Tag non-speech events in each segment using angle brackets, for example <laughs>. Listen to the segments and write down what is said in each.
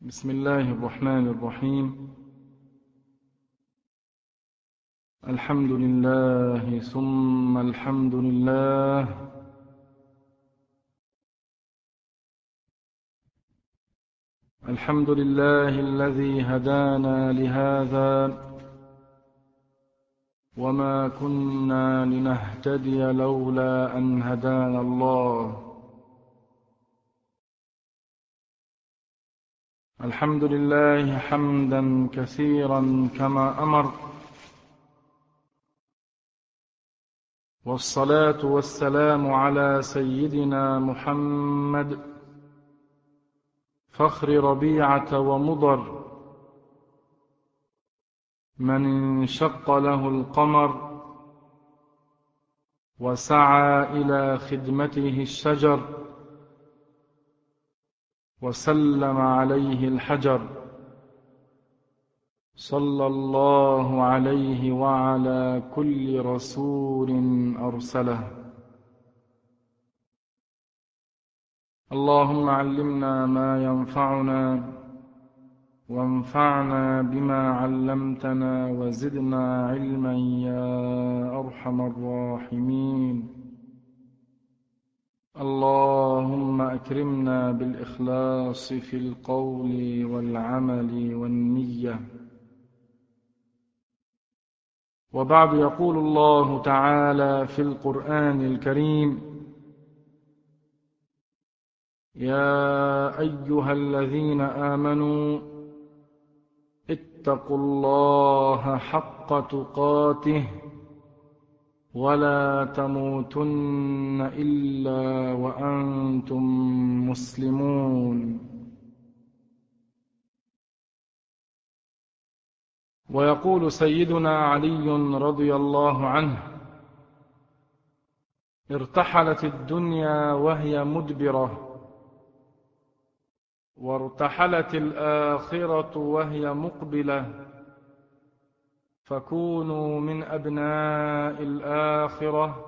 بسم الله الرحمن الرحيم. الحمد لله ثم الحمد لله. الحمد لله الذي هدانا لهذا. وما كنا لنهتدي لولا أن هدانا الله. الحمد لله حمدا كثيرا كما أمر والصلاة والسلام على سيدنا محمد فخر ربيعة ومضر من انشق له القمر وسعى إلى خدمته الشجر. وسلم عليه الحجر صلى الله عليه وعلى كل رسول أرسله. اللهم علمنا ما ينفعنا وانفعنا بما علمتنا وزدنا علما يا أرحم الراحمين. اللهم أكرمنا بالإخلاص في القول والعمل والنية. وبعد يقول الله تعالى في القرآن الكريم يا أيها الذين آمنوا اتقوا الله حق تقاته ولا تموتن إلا وأنتم مسلمون. ويقول سيدنا علي رضي الله عنه ارتحلت الدنيا وهي مدبرة وارتحلت الآخرة وهي مقبلة. فكونوا من أبناء الآخرة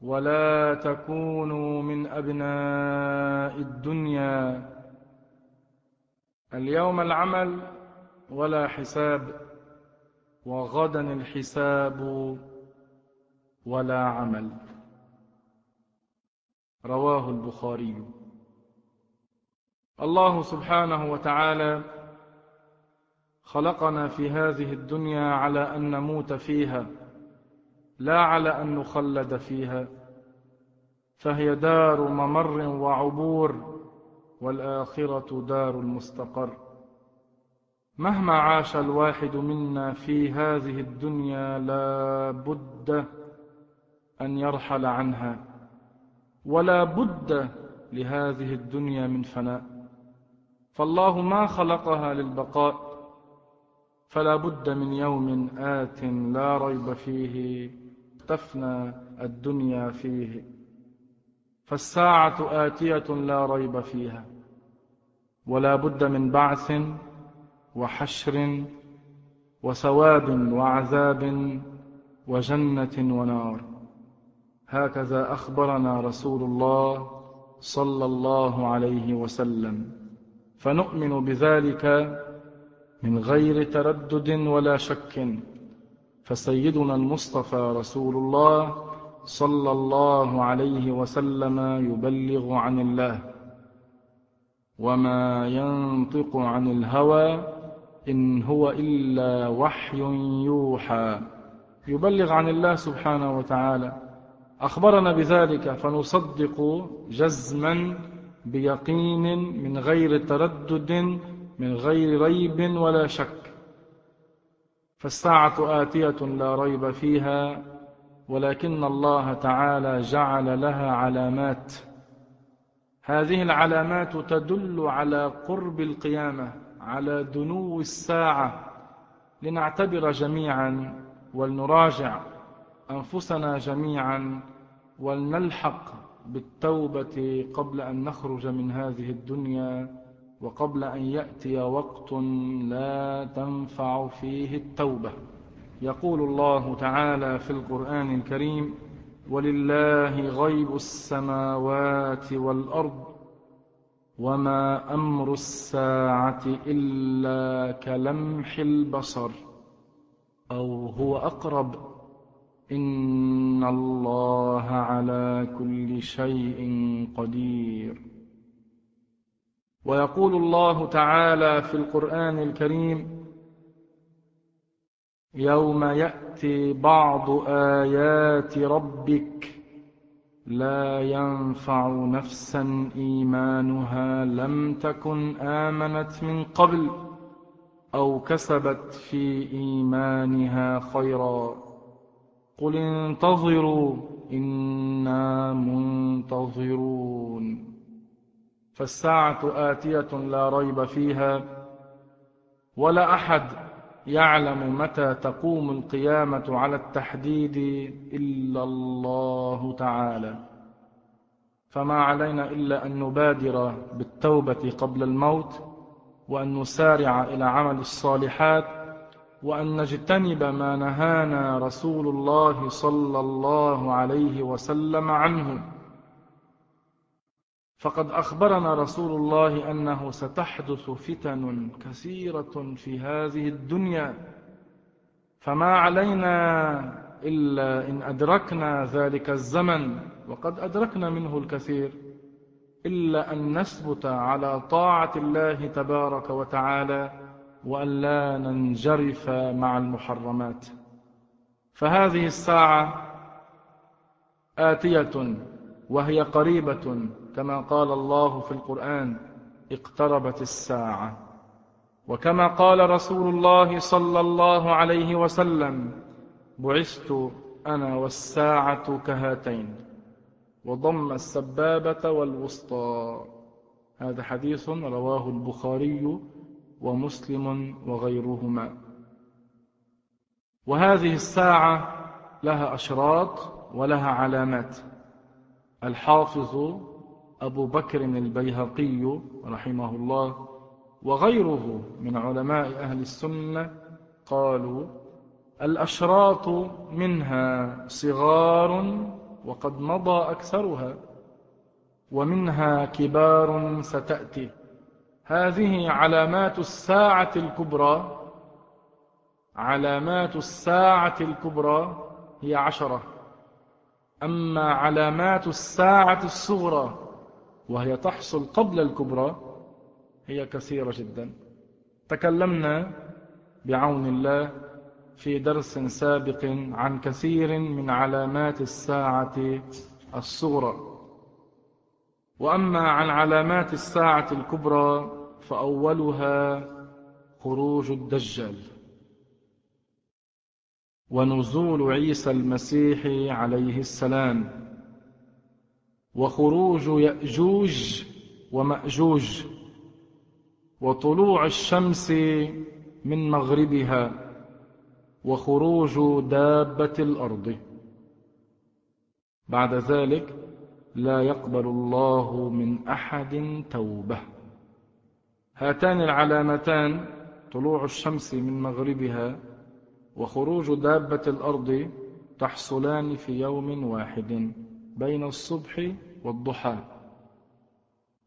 ولا تكونوا من أبناء الدنيا. اليوم العمل ولا حساب وغدا الحساب ولا عمل. رواه البخاري. الله سبحانه وتعالى خلقنا في هذه الدنيا على أن نموت فيها لا على أن نخلد فيها. فهي دار ممر وعبور والآخرة دار المستقر. مهما عاش الواحد منا في هذه الدنيا لا بد أن يرحل عنها ولا بد لهذه الدنيا من فناء. فالله ما خلقها للبقاء فلا بد من يوم آت لا ريب فيه تفنى الدنيا فيه. فالساعة آتية لا ريب فيها ولا بد من بعث وحشر وثواب وعذاب وجنة ونار. هكذا أخبرنا رسول الله صلى الله عليه وسلم. فنؤمن بذلك من غير تردد ولا شك فسيدنا المصطفى رسول الله صلى الله عليه وسلم يبلغ عن الله. وما ينطق عن الهوى إن هو إلا وحي يوحى. يبلغ عن الله سبحانه وتعالى. أخبرنا بذلك فنصدق جزما بيقين من غير تردد من غير ريب ولا شك. فالساعة آتية لا ريب فيها ولكن الله تعالى جعل لها علامات. هذه العلامات تدل على قرب القيامة على دنو الساعة. لنعتبر جميعا ولنراجع أنفسنا جميعا ولنلحق بالتوبة قبل أن نخرج من هذه الدنيا. وقبل أن يأتي وقت لا تنفع فيه التوبة. يقول الله تعالى في القرآن الكريم ولله غيب السماوات والأرض وما أمر الساعة إلا كلمح البصر أو هو أقرب. إن الله على كل شيء قدير. ويقول الله تعالى في القرآن الكريم يوم يأتي بعض آيات ربك لا ينفع نفسا إيمانها لم تكن آمنت من قبل أو كسبت في إيمانها خيرا. قل انتظروا إنا منتظرون. فالساعة آتية لا ريب فيها ولا أحد يعلم متى تقوم القيامة على التحديد إلا الله تعالى. فما علينا إلا أن نبادر بالتوبة قبل الموت وأن نسارع إلى عمل الصالحات وأن نجتنب ما نهانا رسول الله صلى الله عليه وسلم عنه. فقد أخبرنا رسول الله أنه ستحدث فتن كثيرة في هذه الدنيا. فما علينا إلا إن أدركنا ذلك الزمن وقد أدركنا منه الكثير إلا أن نثبت على طاعة الله تبارك وتعالى وأن لا ننجرف مع المحرمات. فهذه الساعة آتية وهي قريبة كما قال الله في القرآن اقتربت الساعة. وكما قال رسول الله صلى الله عليه وسلم بعثت أنا والساعة كهاتين. وضم السبابة والوسطى. هذا حديث رواه البخاري ومسلم وغيرهما. وهذه الساعة لها أشراط ولها علامات. الحافظ أبو بكر البيهقي رحمه الله وغيره من علماء أهل السنة قالوا الأشراط منها صغار وقد مضى أكثرها ومنها كبار ستأتي. هذه علامات الساعة الكبرى علامات الساعة الكبرى هي عشرة. أما علامات الساعة الصغرى وهي تحصل قبل الكبرى هي كثيرة جدا. تكلمنا بعون الله في درس سابق عن كثير من علامات الساعة الصغرى. وأما عن علامات الساعة الكبرى فأولها خروج الدجال. ونزول عيسى المسيح عليه السلام. وخروج يأجوج ومأجوج وطلوع الشمس من مغربها وخروج دابة الأرض. بعد ذلك لا يقبل الله من أحد توبة. هاتان العلامتان طلوع الشمس من مغربها وخروج دابة الأرض تحصلان في يوم واحد. بين الصبح والضحى.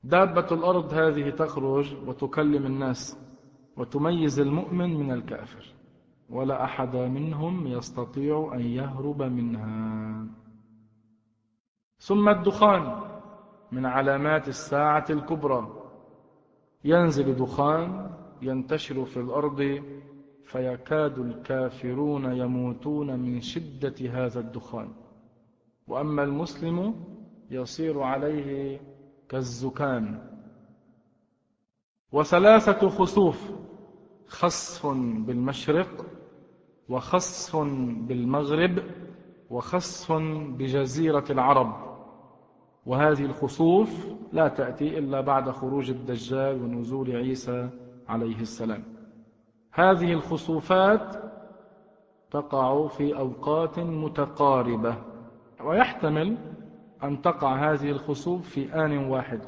دابة الأرض هذه تخرج وتكلم الناس وتميز المؤمن من الكافر ولا أحد منهم يستطيع أن يهرب منها. ثم الدخان من علامات الساعة الكبرى. ينزل دخان ينتشر في الأرض فيكاد الكافرون يموتون من شدة هذا الدخان. وأما المسلم يصير عليه كالزكام. وثلاثة خسوف خصف بالمشرق وخصف بالمغرب وخصف بجزيرة العرب. وهذه الخسوف لا تأتي إلا بعد خروج الدجال ونزول عيسى عليه السلام. هذه الخسوفات تقع في أوقات متقاربة. ويحتمل أن تقع هذه الخسوف في آن واحد.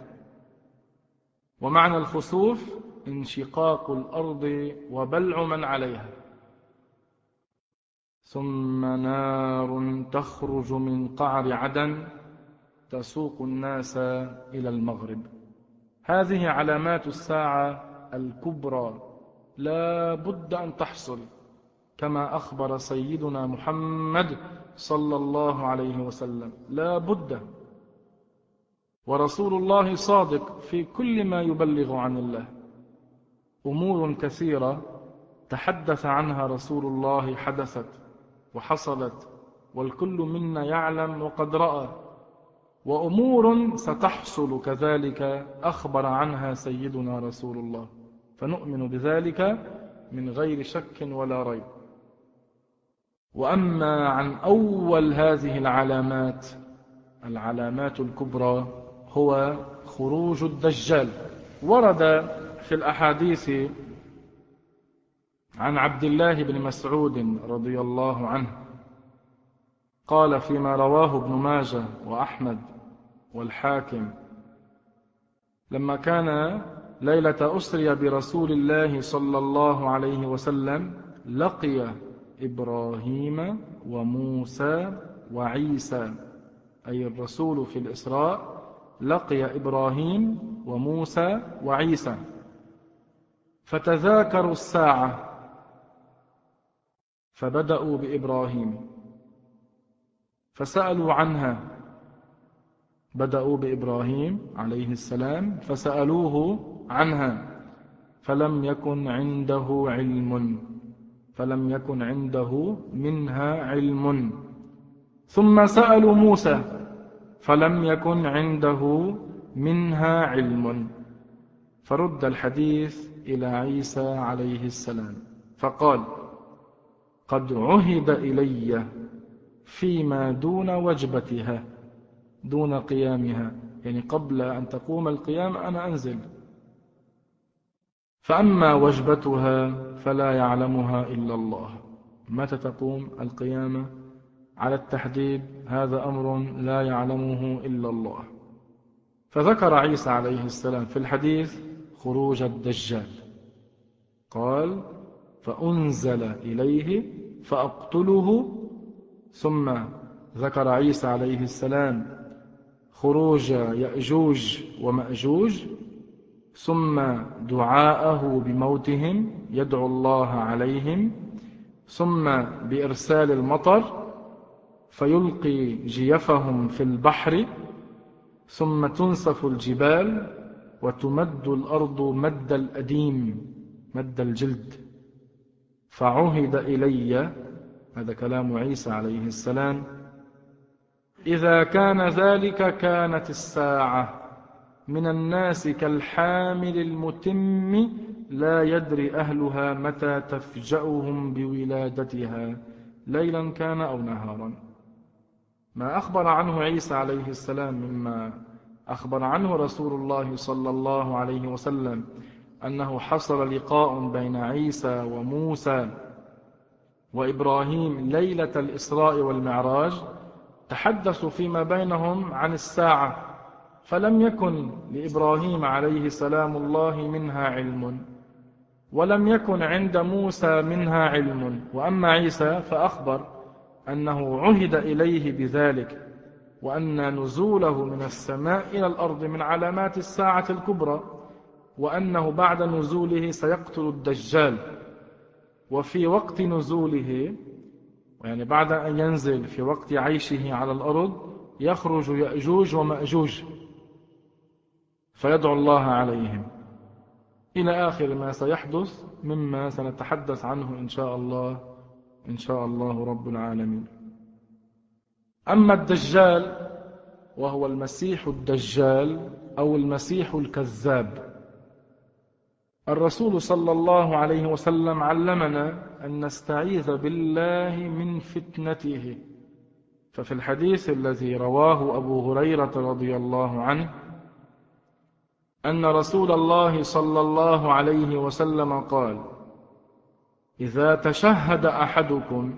ومعنى الخسوف انشقاق الأرض وبلع من عليها. ثم نار تخرج من قعر عدن تسوق الناس إلى المغرب. هذه علامات الساعة الكبرى. لا بد أن تحصل. كما أخبر سيدنا محمد صلى الله عليه وسلم. لا بد ورسول الله صادق في كل ما يبلغ عن الله. أمور كثيرة تحدث عنها رسول الله حدثت وحصلت والكل منا يعلم وقد رأى. وأمور ستحصل كذلك أخبر عنها سيدنا رسول الله. فنؤمن بذلك من غير شك ولا ريب. وأما عن أول هذه العلامات العلامات الكبرى هو خروج الدجال. ورد في الأحاديث عن عبد الله بن مسعود رضي الله عنه قال فيما رواه ابن ماجه وأحمد والحاكم لما كان ليلة أسري برسول الله صلى الله عليه وسلم لقي إبراهيم وموسى وعيسى أي الرسول في الإسراء لقي إبراهيم وموسى وعيسى. فتذاكروا الساعة فبدأوا بإبراهيم. فسألوا عنها بدأوا بإبراهيم عليه السلام فسألوه عنها فلم يكن عنده علم. فلم يكن عنده منها علم. ثم سألوا موسى فلم يكن عنده منها علم. فرد الحديث إلى عيسى عليه السلام فقال قد عهد إلي فيما دون وجبتها دون قيامها. يعني قبل أن تقوم القيام أنا أنزل. فأما وجبتها فلا يعلمها إلا الله. متى تقوم القيامة؟ على التحديد هذا أمر لا يعلمه إلا الله. فذكر عيسى عليه السلام في الحديث خروج الدجال. قال فأنزل إليه فأقتله. ثم ذكر عيسى عليه السلام خروج يأجوج ومأجوج. ثم دعاءه بموتهم يدعو الله عليهم ثم بإرسال المطر فيلقي جيفهم في البحر ثم تنسف الجبال وتمد الأرض مد الأديم مد الجلد. فعهد إلي هذا كلام عيسى عليه السلام إذا كان ذلك كانت الساعة. من الناس كالحامل المتم لا يدري أهلها متى تفجأهم بولادتها ليلا كان أو نهارا. ما أخبر عنه عيسى عليه السلام مما أخبر عنه رسول الله صلى الله عليه وسلم أنه حصل لقاء بين عيسى وموسى وإبراهيم ليلة الإسراء والمعراج تحدثوا فيما بينهم عن الساعة فلم يكن لإبراهيم عليه سلام الله منها علم. ولم يكن عند موسى منها علم. وأما عيسى فأخبر أنه عهد إليه بذلك وأن نزوله من السماء إلى الأرض من علامات الساعة الكبرى وأنه بعد نزوله سيقتل الدجال. وفي وقت نزوله يعني بعد أن ينزل في وقت عيشه على الأرض يخرج يأجوج ومأجوج. فيدعو الله عليهم. إلى آخر ما سيحدث مما سنتحدث عنه إن شاء الله إن شاء الله رب العالمين. أما الدجال وهو المسيح الدجال أو المسيح الكذاب الرسول صلى الله عليه وسلم علمنا أن نستعيذ بالله من فتنته. ففي الحديث الذي رواه أبو هريرة رضي الله عنه أن رسول الله صلى الله عليه وسلم قال إذا تشهد أحدكم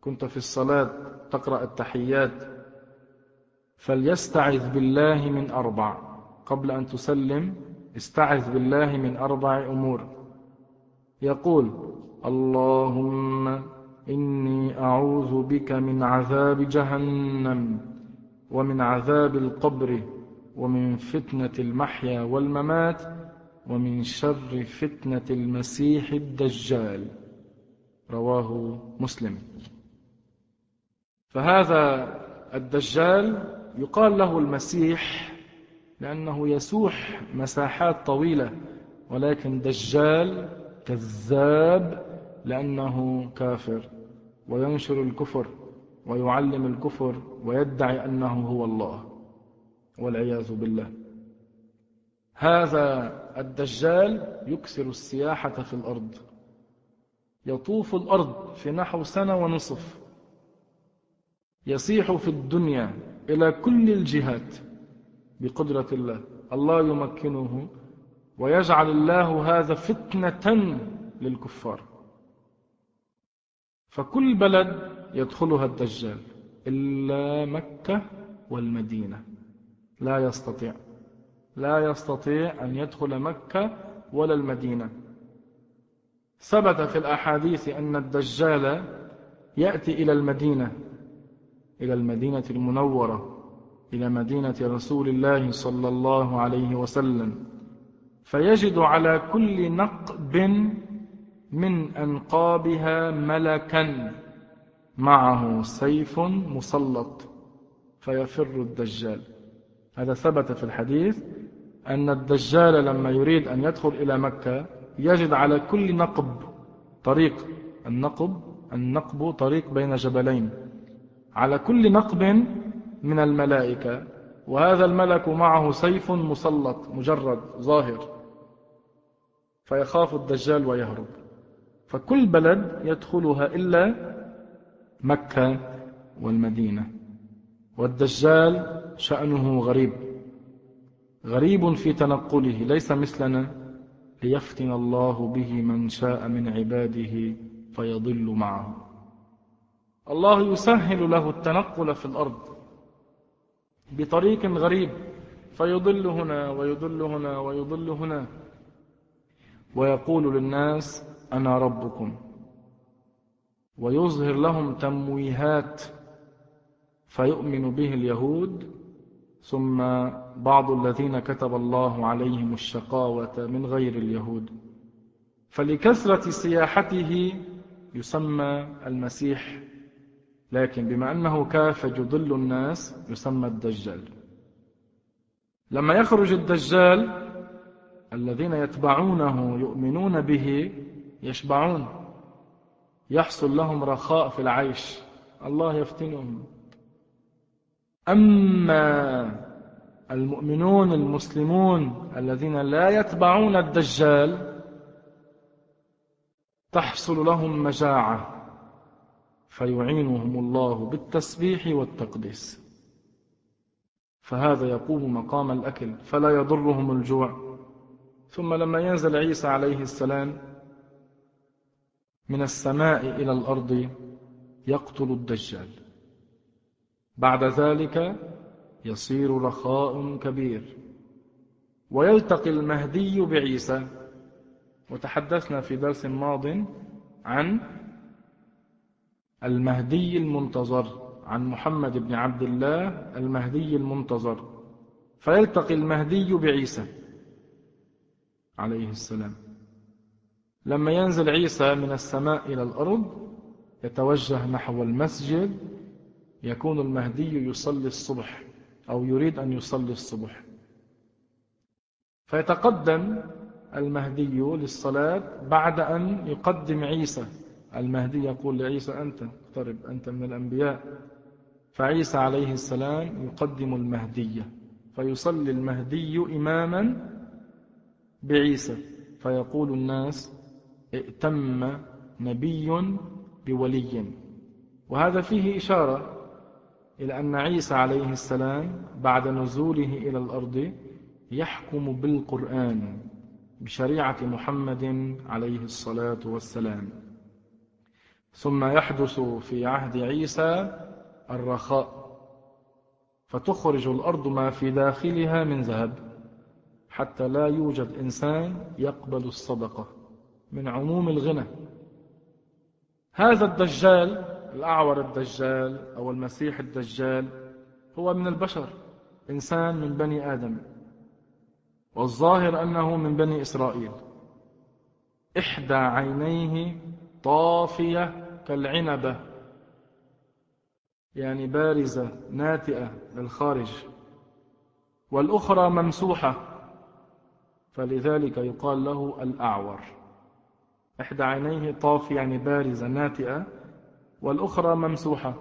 كنت في الصلاة تقرأ التحيات فليستعذ بالله من أربع قبل أن تسلم استعذ بالله من أربع أمور يقول اللهم إني أعوذ بك من عذاب جهنم ومن عذاب القبر ومن فتنة المحيا والممات ومن شر فتنة المسيح الدجال. رواه مسلم. فهذا الدجال يقال له المسيح لأنه يسوح مساحات طويلة ولكن دجال كذاب لأنه كافر. وينشر الكفر ويعلم الكفر ويدعي أنه هو الله. والعياذ بالله. هذا الدجال يكسر السياحة في الأرض. يطوف الأرض في نحو سنة ونصف. يصيح في الدنيا إلى كل الجهات بقدرة الله. الله يمكنه ويجعل الله هذا فتنة للكفار. فكل بلد يدخلها الدجال إلا مكة والمدينة. لا يستطيع. لا يستطيع أن يدخل مكة ولا المدينة. ثبت في الأحاديث أن الدجال يأتي إلى المدينة إلى المدينة المنورة إلى مدينة رسول الله صلى الله عليه وسلم. فيجد على كل نقب من أنقابها ملكا معه سيف مسلط فيفر الدجال. هذا ثبت في الحديث أن الدجال لما يريد أن يدخل إلى مكة يجد على كل نقب طريق النقب النقب طريق بين جبلين. على كل نقب من الملائكة. وهذا الملك معه سيف مسلط مجرد ظاهر. فيخاف الدجال ويهرب. فكل بلد يدخلها إلا مكة والمدينة. والدجال شأنه غريب. غريب في تنقله ليس مثلنا ليفتن الله به من شاء من عباده فيضل معه. الله يسهل له التنقل في الأرض بطريق غريب فيضل هنا ويضل هنا ويضل هنا. ويقول للناس أنا ربكم. ويظهر لهم تمويهات. فيؤمن به اليهود ثم بعض الذين كتب الله عليهم الشقاوة من غير اليهود. فلكثرة سياحته يسمى المسيح لكن بما أنه كافج يضل الناس يسمى الدجال. لما يخرج الدجال الذين يتبعونه يؤمنون به يشبعون. يحصل لهم رخاء في العيش. الله يفتنهم. أما المؤمنون المسلمون الذين لا يتبعون الدجال تحصل لهم مجاعة فيعينهم الله بالتسبيح والتقديس. فهذا يقوم مقام الأكل فلا يضرهم الجوع. ثم لما ينزل عيسى عليه السلام من السماء إلى الأرض يقتل الدجال. بعد ذلك يصير رخاء كبير. ويلتقي المهدي بعيسى. وتحدثنا في درس ماض عن المهدي المنتظر عن محمد بن عبد الله المهدي المنتظر. فيلتقي المهدي بعيسى عليه السلام. لما ينزل عيسى من السماء إلى الأرض يتوجه نحو المسجد يكون المهدي يصلي الصبح أو يريد أن يصلي الصبح. فيتقدم المهدي للصلاة بعد أن يقدم عيسى. المهدي يقول لعيسى أنت اقترب أنت من الأنبياء. فعيسى عليه السلام يقدم المهدي. فيصلي المهدي إماما بعيسى. فيقول الناس ائتم نبي بولي. وهذا فيه إشارة إلى أن عيسى عليه السلام بعد نزوله إلى الأرض يحكم بالقرآن بشريعة محمد عليه الصلاة والسلام. ثم يحدث في عهد عيسى الرخاء فتخرج الأرض ما في داخلها من ذهب حتى لا يوجد إنسان يقبل الصدقة من عموم الغنى. هذا الدجال الأعور الدجال أو المسيح الدجال هو من البشر إنسان من بني آدم والظاهر أنه من بني إسرائيل. إحدى عينيه طافية كالعنبة يعني بارزة ناتئة للخارج والأخرى ممسوحة فلذلك يقال له الأعور. إحدى عينيه طاف يعني بارزة ناتئة والأخرى ممسوحة.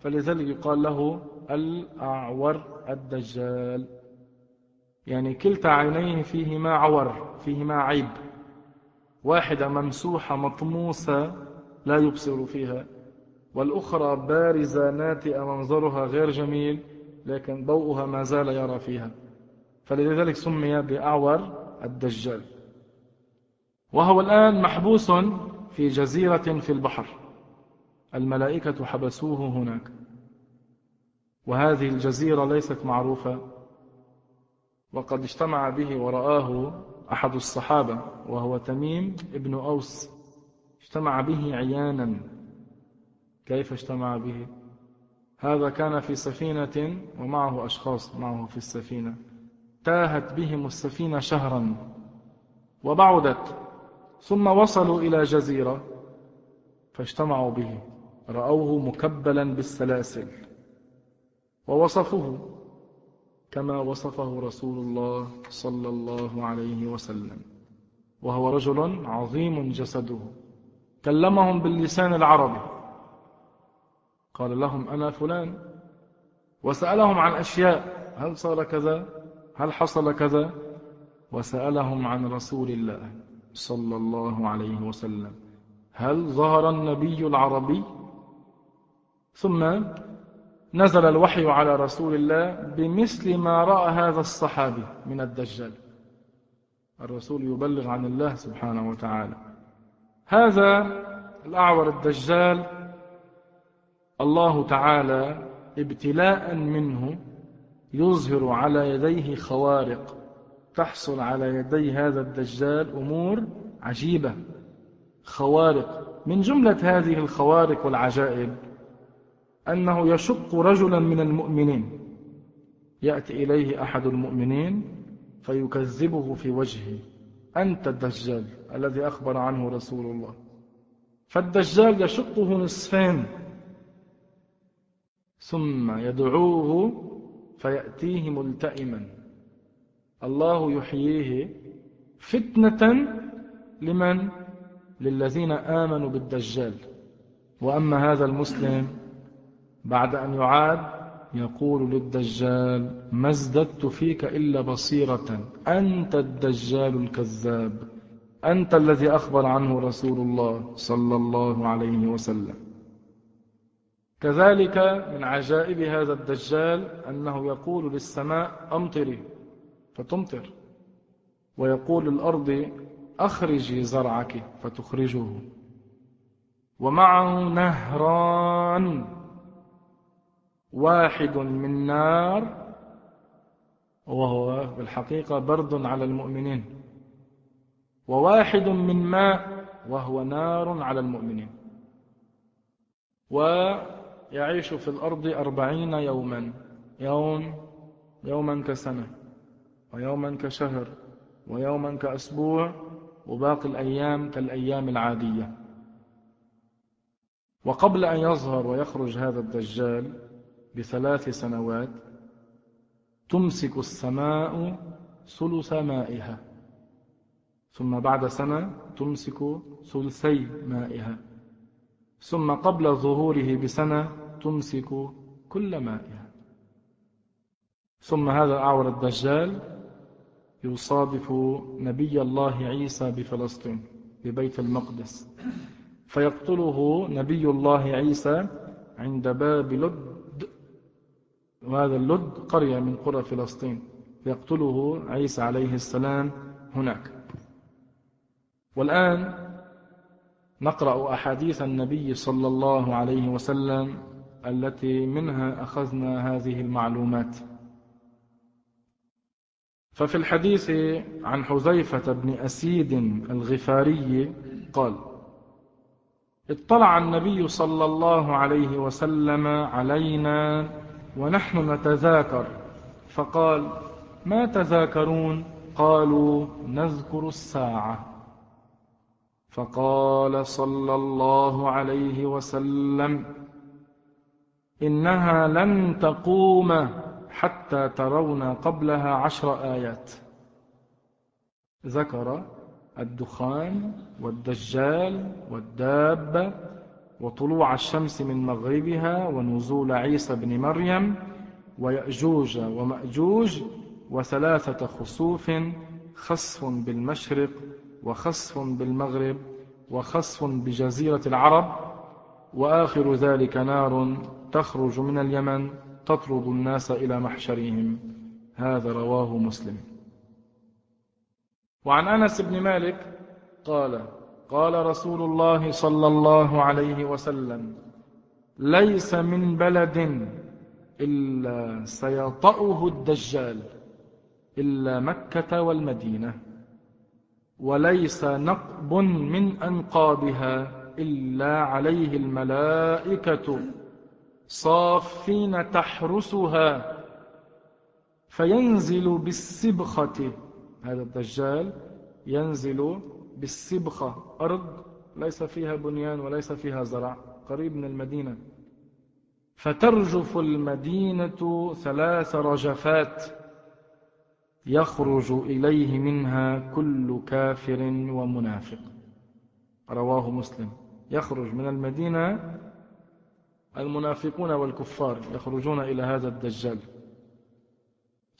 فلذلك يقال له الأعور الدجال. يعني كلتا عينيه فيهما عور فيهما عيب. واحدة ممسوحة مطموسة لا يبصر فيها. والأخرى بارزة ناتئة منظرها غير جميل لكن ضوءها ما زال يرى فيها. فلذلك سمي بأعور الدجال. وهو الآن محبوس في جزيرة في البحر. الملائكة حبسوه هناك. وهذه الجزيرة ليست معروفة. وقد اجتمع به ورآه أحد الصحابة وهو تميم ابن أوس. اجتمع به عيانا. كيف اجتمع به؟ هذا كان في سفينة ومعه أشخاص معه في السفينة. تاهت بهم السفينة شهرا وبعدت ثم وصلوا إلى جزيرة فاجتمعوا به. رأوه مكبلا بالسلاسل. ووصفوه كما وصفه رسول الله صلى الله عليه وسلم. وهو رجل عظيم جسده. كلمهم باللسان العربي. قال لهم أنا فلان. وسألهم عن أشياء. هل صار كذا؟ هل حصل كذا؟ وسألهم عن رسول الله صلى الله عليه وسلم. هل ظهر النبي العربي؟ ثم نزل الوحي على رسول الله بمثل ما رأى هذا الصحابي من الدجال. الرسول يبلغ عن الله سبحانه وتعالى. هذا الأعور الدجال الله تعالى ابتلاء منه يظهر على يديه خوارق تحصل على يدي هذا الدجال أمور عجيبة. خوارق. من جملة هذه الخوارق والعجائب أنه يشق رجلا من المؤمنين. يأتي إليه أحد المؤمنين فيكذبه في وجهه. أنت الدجال الذي أخبر عنه رسول الله. فالدجال يشقه نصفين. ثم يدعوه فيأتيه ملتئما. الله يحييه فتنة لمن؟ للذين آمنوا بالدجال. وأما هذا المسلم بعد أن يعاد يقول للدجال ما ازددت فيك إلا بصيرة. أنت الدجال الكذاب. أنت الذي أخبر عنه رسول الله صلى الله عليه وسلم. كذلك من عجائب هذا الدجال أنه يقول للسماء أمطري. فتمطر. ويقول للأرض أخرجي زرعك. فتخرجه. ومعه نهران. واحد من نار وهو بالحقيقة برد على المؤمنين. وواحد من ماء وهو نار على المؤمنين. ويعيش في الأرض أربعين يوما يوم يوما كسنة ويوما كشهر ويوما كأسبوع وباقي الأيام كالأيام العادية. وقبل أن يظهر ويخرج هذا الدجال بثلاث سنوات تمسك السماء ثلث مائها. ثم بعد سنة تمسك ثلثي مائها. ثم قبل ظهوره بسنة تمسك كل مائها. ثم هذا أعور الدجال يصادف نبي الله عيسى بفلسطين ببيت المقدس. فيقتله نبي الله عيسى عند باب لد وهذا اللد قرية من قرى فلسطين فيقتله عيسى عليه السلام هناك. والآن نقرأ أحاديث النبي صلى الله عليه وسلم التي منها أخذنا هذه المعلومات. ففي الحديث عن حذيفة بن أسيد الغفاري قال اطلع النبي صلى الله عليه وسلم علينا ونحن نتذاكر. فقال ما تذاكرون؟ قالوا نذكر الساعة. فقال صلى الله عليه وسلم إنها لن تقوم حتى ترون قبلها عشر آيات. ذكر الدخان والدجال والدابة وطلوع الشمس من مغربها ونزول عيسى بن مريم ويأجوج ومأجوج وثلاثة خسوف خسف بالمشرق وخسف بالمغرب وخسف بجزيرة العرب وآخر ذلك نار تخرج من اليمن تطرد الناس إلى محشرهم. هذا رواه مسلم. وعن أنس بن مالك قال قال رسول الله صلى الله عليه وسلم ليس من بلد إلا سيطأه الدجال إلا مكة والمدينة وليس نقب من أنقابها إلا عليه الملائكة صافين تحرسها فينزل بالسبخة. هذا الدجال ينزل بالسبخة أرض ليس فيها بنيان وليس فيها زرع قريب من المدينة. فترجف المدينة ثلاث رجفات يخرج إليه منها كل كافر ومنافق. رواه مسلم. يخرج من المدينة المنافقون والكفار يخرجون إلى هذا الدجال.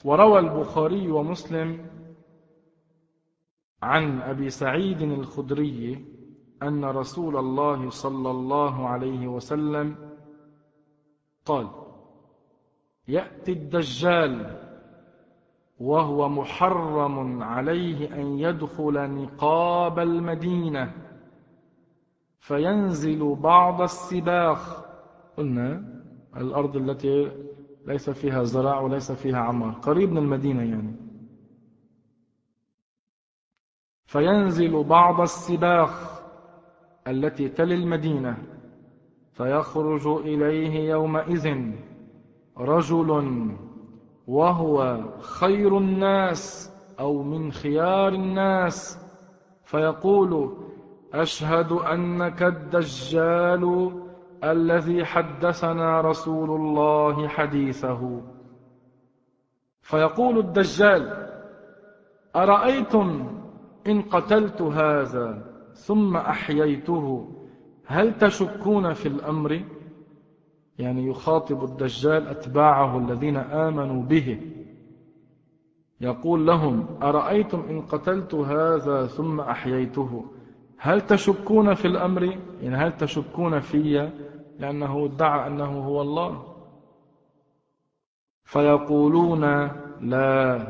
وروى البخاري ومسلم عن أبي سعيد الخدري أن رسول الله صلى الله عليه وسلم قال يأتي الدجال وهو محرم عليه أن يدخل نقاب المدينة فينزل بعض السباخ. قلنا الأرض التي ليس فيها زرع وليس فيها عمار قريب من المدينة يعني. فينزل بعض السباخ التي تلي المدينة فيخرج إليه يومئذ رجل وهو خير الناس أو من خيار الناس فيقول أشهد أنك الدجال الذي حدثنا رسول الله حديثه. فيقول الدجال أرأيتم إن قتلت هذا ثم أحييته هل تشكون في الأمر؟ يعني يخاطب الدجال أتباعه الذين آمنوا به. يقول لهم أرأيتم إن قتلت هذا ثم أحييته؟ هل تشكون في الأمر؟ يعني هل تشكون في؟ لأنه ادعى أنه هو الله. فيقولون لا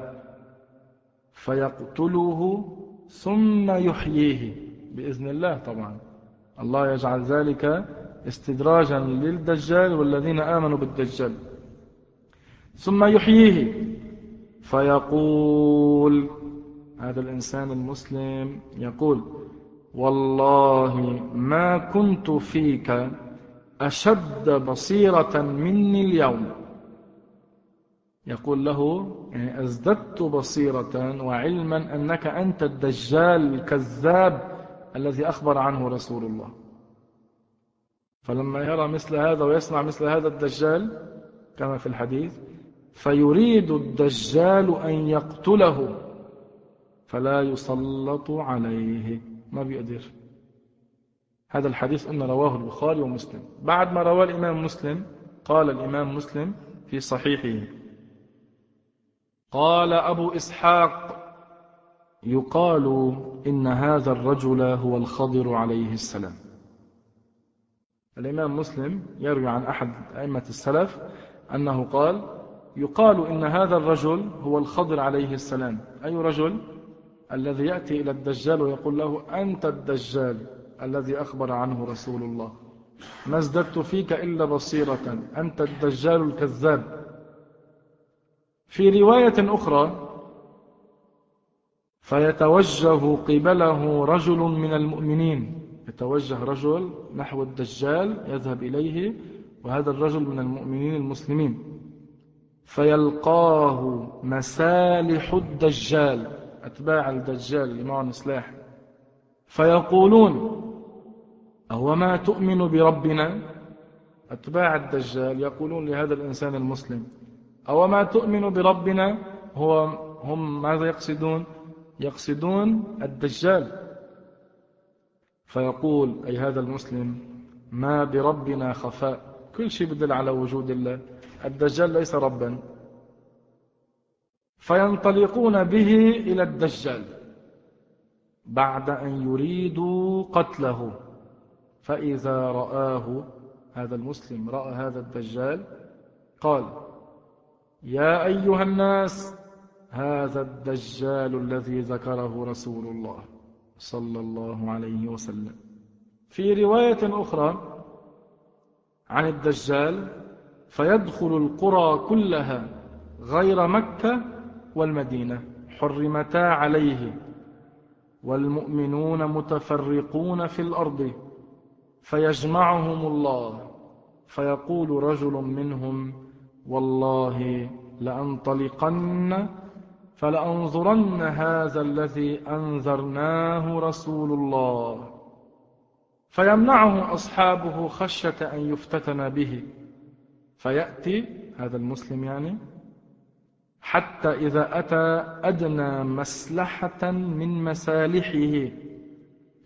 فيقتله ثم يحييه بإذن الله طبعا. الله يجعل ذلك استدراجا للدجال والذين آمنوا بالدجال. ثم يحييه فيقول هذا الإنسان المسلم يقول والله ما كنت فيك أشد بصيرة مني اليوم. يقول له يعني أزددت بصيرة وعلما أنك أنت الدجال الكذاب الذي أخبر عنه رسول الله. فلما يرى مثل هذا ويسمع مثل هذا الدجال كما في الحديث فيريد الدجال أن يقتله فلا يسلط عليه ما بيقدر. هذا الحديث أن رواه البخاري ومسلم. بعد ما رواه الإمام مسلم قال الإمام مسلم في صحيحه قال أبو إسحاق يقال إن هذا الرجل هو الخضر عليه السلام. الإمام مسلم يروي عن أحد أئمة السلف أنه قال يقال إن هذا الرجل هو الخضر عليه السلام. أي رجل؟ الذي يأتي إلى الدجال ويقول له أنت الدجال الذي أخبر عنه رسول الله. ما ازددت فيك إلا بصيرة. أنت الدجال الكذاب. في رواية أخرى فيتوجه قبله رجل من المؤمنين. يتوجه رجل نحو الدجال يذهب إليه وهذا الرجل من المؤمنين المسلمين. فيلقاه مسالح الدجال أتباع الدجال اللي معهم سلاح فيقولون أهو ما تؤمن بربنا؟ أتباع الدجال يقولون لهذا الإنسان المسلم أو ما تؤمن بربنا هو هم ماذا يقصدون؟ يقصدون الدجال. فيقول أي هذا المسلم ما بربنا خفاء. كل شيء بدل على وجود الله. الدجال ليس ربا. فينطلقون به إلى الدجال بعد أن يريدوا قتله. فإذا رآه هذا المسلم رأى هذا الدجال قال يا أيها الناس هذا الدجال الذي ذكره رسول الله صلى الله عليه وسلم. في رواية أخرى عن الدجال فيدخل القرى كلها غير مكة والمدينة حرمتا عليه. والمؤمنون متفرقون في الأرض فيجمعهم الله فيقول رجل منهم والله لأنطلقن فلأنظرن هذا الذي أنذرناه رسول الله. فيمنعه أصحابه خشية أن يفتتن به. فيأتي هذا المسلم يعني حتى إذا أتى أدنى مسلحة من مسالحه.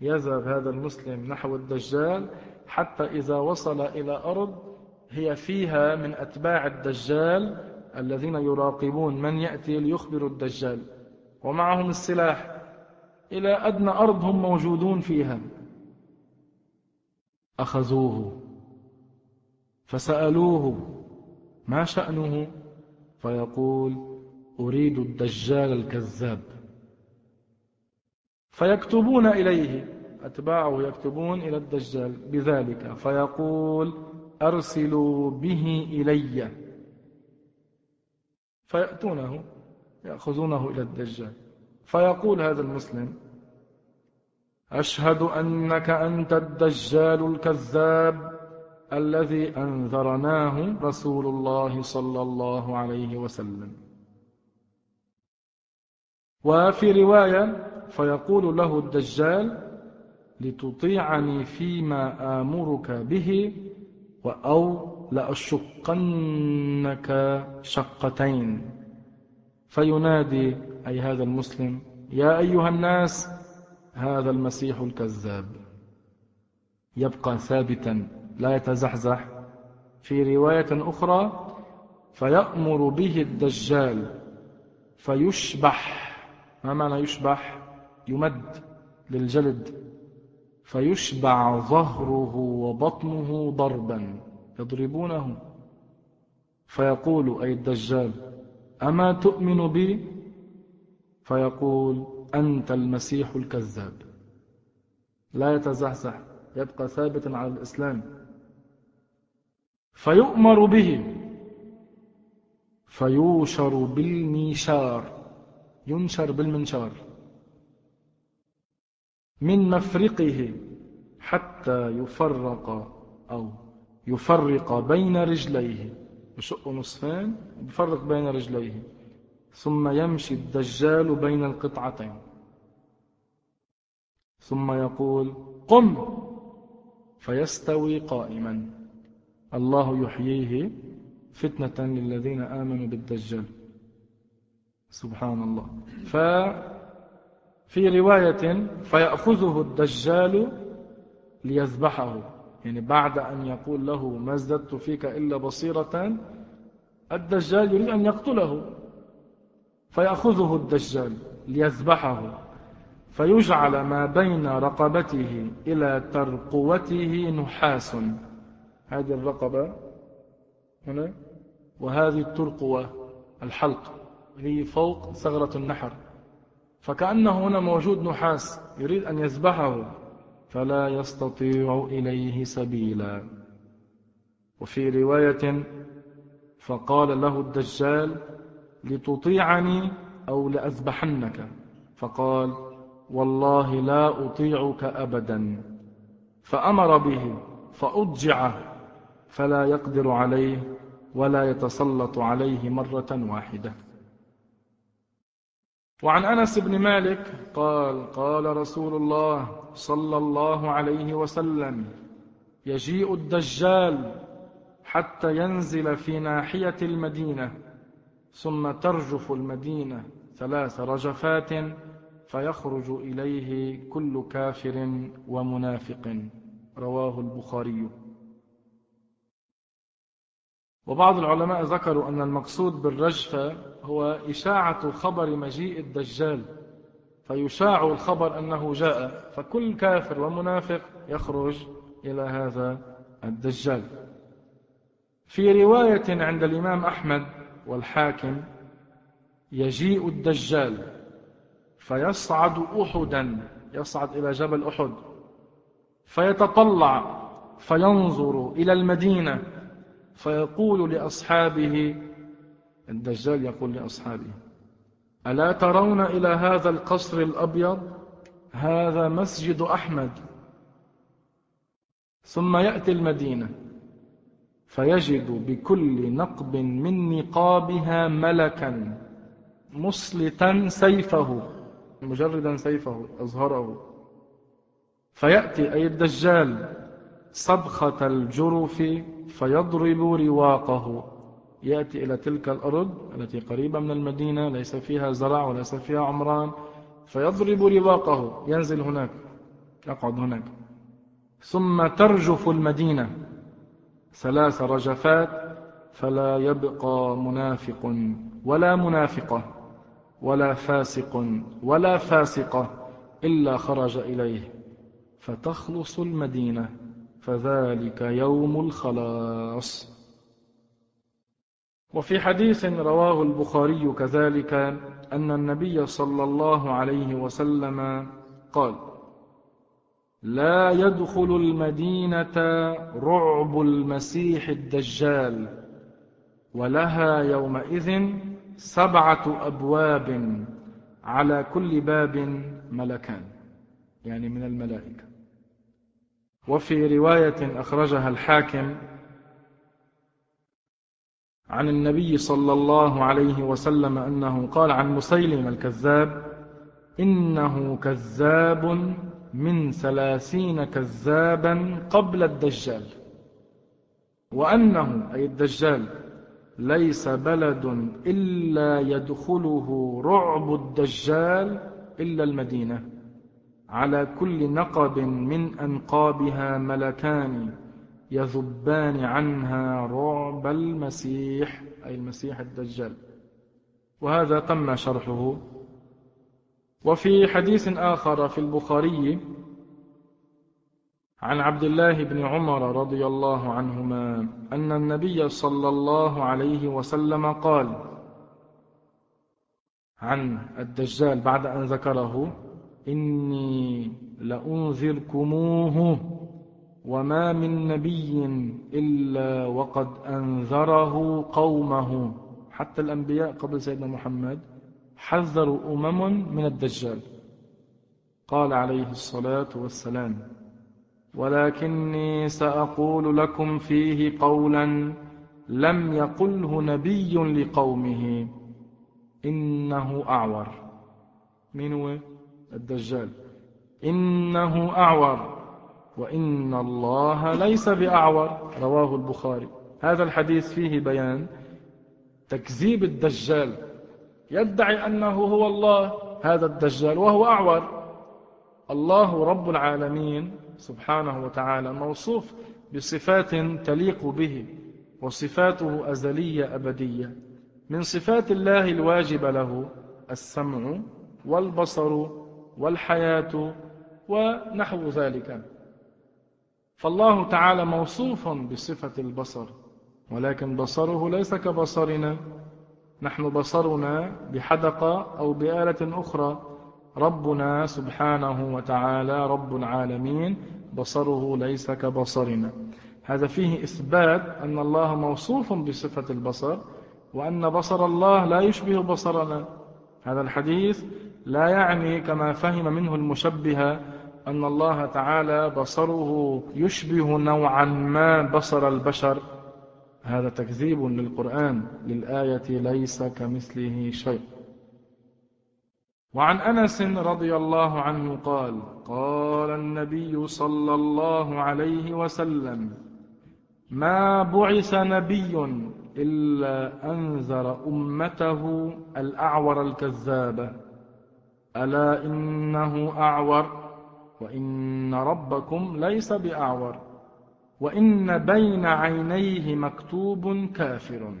يذهب هذا المسلم نحو الدجال حتى إذا وصل إلى أرض هي فيها من أتباع الدجال الذين يراقبون من يأتي ليخبر الدجال ومعهم السلاح. إلى أدنى أرض هم موجودون فيها. أخذوه فسألوه ما شأنه؟ فيقول أريد الدجال الكذاب. فيكتبون إليه أتباعه يكتبون إلى الدجال بذلك. فيقول أرسلوا به إلي. فيأتونه يأخذونه إلى الدجال. فيقول هذا المسلم أشهد أنك أنت الدجال الكذاب الذي أنذرناه رسول الله صلى الله عليه وسلم. وفي رواية فيقول له الدجال لتطيعني فيما آمرك به أو لأشقنك شقتين. فينادي أي هذا المسلم يا أيها الناس هذا المسيح الكذاب. يبقى ثابتا لا يتزحزح. في رواية أخرى فيأمر به الدجال فيشبح. ما معنى يشبح؟ يمد للجلد. فيشبع ظهره وبطنه ضربا يضربونه. فيقول أي الدجال أما تؤمن بي؟ فيقول أنت المسيح الكذاب. لا يتزحزح يبقى ثابتا على الإسلام. فيؤمر به فيوشر بالميشار ينشر بالمنشار. من مفرقه حتى يفرق أو يفرق بين رجليه. يشق نصفين يفرق بين رجليه. ثم يمشي الدجال بين القطعتين. ثم يقول قم! فيستوي قائما. الله يحييه فتنة للذين آمنوا بالدجال. سبحان الله. ففي رواية فيأخذه الدجال ليذبحه. يعني بعد أن يقول له ما ازددت فيك إلا بصيرة الدجال يريد أن يقتله. فيأخذه الدجال ليذبحه. فيجعل ما بين رقبته إلى ترقوته نحاس. هذه الرقبة هنا وهذه الترقوة الحلق هي فوق ثغرة النحر. فكأنه هنا موجود نحاس يريد أن يذبحه فلا يستطيع إليه سبيلا. وفي رواية فقال له الدجال لتطيعني أو لأذبحنك؟ فقال والله لا أطيعك أبدا. فأمر به فأضجع فلا يقدر عليه ولا يتسلط عليه مرة واحدة. وعن أنس بن مالك قال قال رسول الله صلى الله عليه وسلم يجيء الدجال حتى ينزل في ناحية المدينة ثم ترجف المدينة ثلاث رجفات فيخرج إليه كل كافر ومنافق. رواه البخاري. وبعض العلماء ذكروا أن المقصود بالرجفة هو إشاعة خبر مجيء الدجال فيشاع الخبر أنه جاء فكل كافر ومنافق يخرج إلى هذا الدجال. في رواية عند الإمام أحمد والحاكم يجيء الدجال فيصعد أحدا يصعد إلى جبل أحد فيتطلع فينظر إلى المدينة فيقول لأصحابه الدجال يقول لأصحابه ألا ترون إلى هذا القصر الأبيض؟ هذا مسجد أحمد. ثم يأتي المدينة فيجد بكل نقب من نقابها ملكا مصلتا سيفه مجردا سيفه أظهره فيأتي أي الدجال صبخة الجرف فيضرب رواقه. يأتي إلى تلك الأرض التي قريبة من المدينة ليس فيها زرع وليس فيها عمران فيضرب رواقه. ينزل هناك يقعد هناك. ثم ترجف المدينة. ثلاث رجفات فلا يبقى منافق ولا منافقة ولا فاسق ولا فاسقة إلا خرج إليه. فتخلص المدينة. فذلك يوم الخلاص. وفي حديث رواه البخاري كذلك أن النبي صلى الله عليه وسلم قال لا يدخل المدينة رعب المسيح الدجال ولها يومئذ سبعة أبواب على كل باب ملكان يعني من الملائكة. وفي رواية أخرجها الحاكم عن النبي صلى الله عليه وسلم أنه قال عن مسيلم الكذاب إنه كذاب من ثلاثين كذابا قبل الدجال وأنه أي الدجال ليس بلد إلا يدخله رعب الدجال إلا المدينة. على كل نقب من أنقابها ملكان يذبان عنها رعب المسيح أي المسيح الدجال. وهذا تم شرحه. وفي حديث آخر في البخاري عن عبد الله بن عمر رضي الله عنهما أن النبي صلى الله عليه وسلم قال عن الدجال بعد أن ذكره إني لأنذركموه وما من نبي إلا وقد أنذره قومه. حتى الأنبياء قبل سيدنا محمد حذروا أمم من الدجال. قال عليه الصلاة والسلام ولكني سأقول لكم فيه قولا لم يقله نبي لقومه. إنه أعور. من هو؟ الدجال. إنه أعور. وإن الله ليس بأعور. رواه البخاري. هذا الحديث فيه بيان. تكذيب الدجال. يدعي أنه هو الله هذا الدجال وهو أعور. الله رب العالمين سبحانه وتعالى موصوف بصفات تليق به وصفاته أزلية أبدية. من صفات الله الواجب له السمع والبصر والحياة ونحو ذلك. فالله تعالى موصوف بصفة البصر ولكن بصره ليس كبصرنا. نحن بصرنا بحدقة أو بآلة أخرى. ربنا سبحانه وتعالى رب العالمين بصره ليس كبصرنا. هذا فيه إثبات أن الله موصوف بصفة البصر وأن بصر الله لا يشبه بصرنا. هذا الحديث لا يعني كما فهم منه المشبهة أن الله تعالى بصره يشبه نوعا ما بصر البشر. هذا تكذيب للقرآن للآية ليس كمثله شيء. وعن أنس رضي الله عنه قال قال النبي صلى الله عليه وسلم ما بعث نبي إلا أنذر أمته الأعور الكذاب ألا إنه أعور وإن ربكم ليس بأعور وإن بين عينيه مكتوب كافر.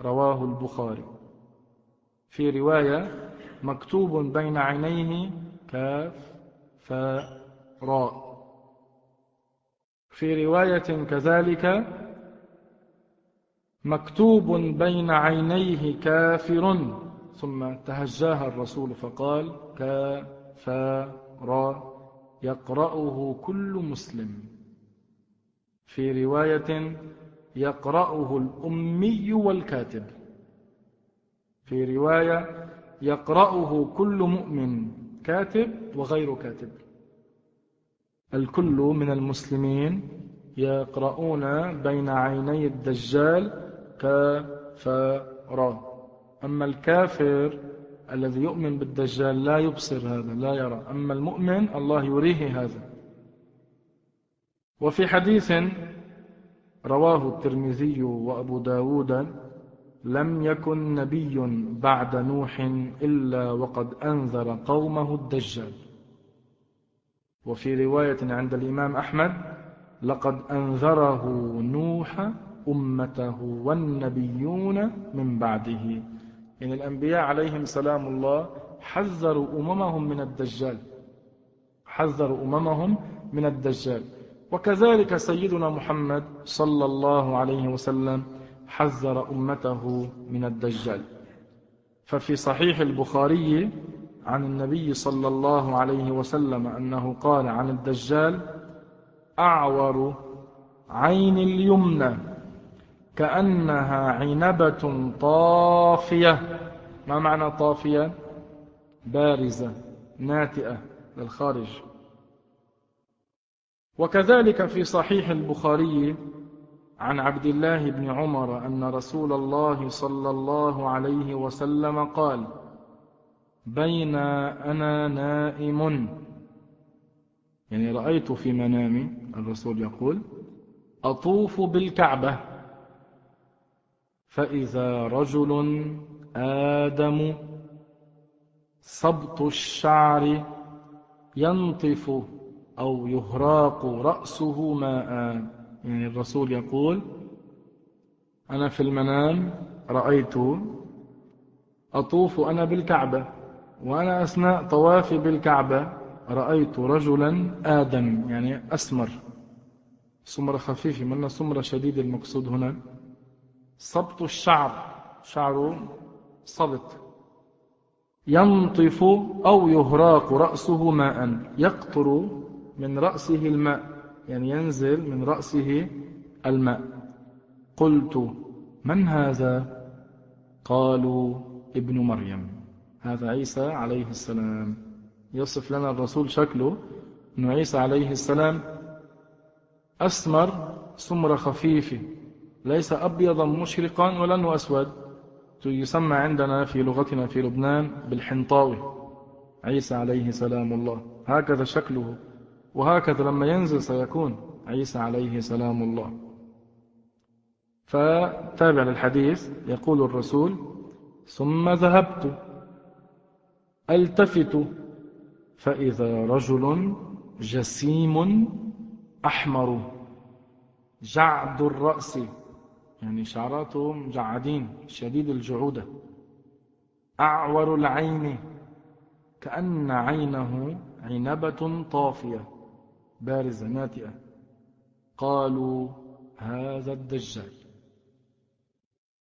رواه البخاري. في رواية مكتوب بين عينيه كاف فاء راء. في رواية كذلك مكتوب بين عينيه كافر. ثم تهجاها الرسول فقال كافر يقرأه كل مسلم. في رواية يقرأه الأمي والكاتب. في رواية يقرأه كل مؤمن كاتب وغير كاتب. الكل من المسلمين يقرؤون بين عيني الدجال كافرا أما الكافر الذي يؤمن بالدجال لا يبصر هذا لا يرى. أما المؤمن الله يريه هذا. وفي حديث رواه الترمذي وأبو داود لم يكن نبي بعد نوح إلا وقد أنذر قومه الدجال. وفي رواية عند الإمام أحمد لقد أنذره نوح أمته والنبيون من بعده. إن الأنبياء عليهم سلام الله حذروا أممهم من الدجال. حذروا أممهم من الدجال. وكذلك سيدنا محمد صلى الله عليه وسلم حذر أمته من الدجال. ففي صحيح البخاري عن النبي صلى الله عليه وسلم أنه قال عن الدجال أعور عين اليمنى. كأنها عنبة طافية. ما معنى طافية؟ بارزة ناتئة للخارج. وكذلك في صحيح البخاري عن عبد الله بن عمر أن رسول الله صلى الله عليه وسلم قال بين أنا نائم. يعني رأيت في منامي الرسول يقول أطوف بالكعبة. فإذا رجل آدم صبط الشعر ينطف أو يهراق رأسه ماء. يعني الرسول يقول أنا في المنام رأيت أطوف أنا بالكعبة وأنا أثناء طوافي بالكعبة رأيت رجلا آدم يعني أسمر. سمرة خفيفة من سمرة شديد المقصود هنا. صبط الشعر. شعره صبت ينطف أو يهراق رأسه ماء. يقطر من رأسه الماء. يعني ينزل من رأسه الماء. قلت من هذا؟ قالوا ابن مريم. هذا عيسى عليه السلام. يصف لنا الرسول شكله. أن عيسى عليه السلام أسمر سمرة خفيفة. ليس أبيضا مشرقا ولا أسود. يسمى عندنا في لغتنا في لبنان بالحنطاوي. عيسى عليه سلام الله. هكذا شكله. وهكذا لما ينزل سيكون. عيسى عليه سلام الله. فتابع للحديث. يقول الرسول ثم ذهبت. ألتفت. فإذا رجل جسيم أحمر. جعد الرأس. يعني شعراته مجعدين شديد الجعودة. أعور العين كأن عينه عنبة طافية. بارزة ناتئة. قالوا هذا الدجال.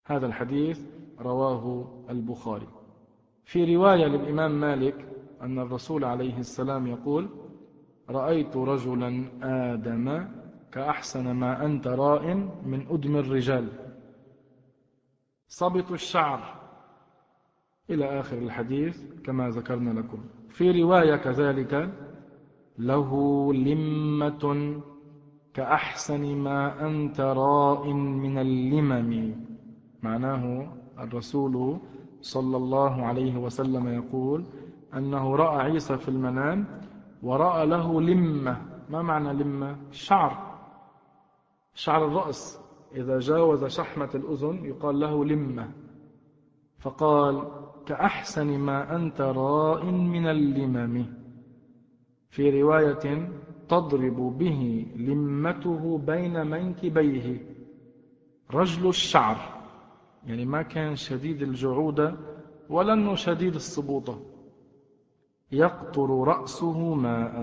هذا الحديث رواه البخاري. في رواية للإمام مالك أن الرسول عليه السلام يقول رأيت رجلا آدم كأحسن ما أنت راء من أدم الرجال. صبط الشعر إلى آخر الحديث كما ذكرنا لكم. في رواية كذلك له لمة كأحسن ما أنت راء من اللمم. معناه الرسول صلى الله عليه وسلم يقول أنه رأى عيسى في المنام ورأى له لمة. ما معنى لمة؟ شعر. شعر الرأس إذا جاوز شحمة الأذن يقال له لمة. فقال كأحسن ما أنت راء من اللمم. في رواية تضرب به لمته بين منكبيه. رجل الشعر. يعني ما كان شديد الجعودة ولا أنه شديد الصبوطة يقطر رأسه ماء.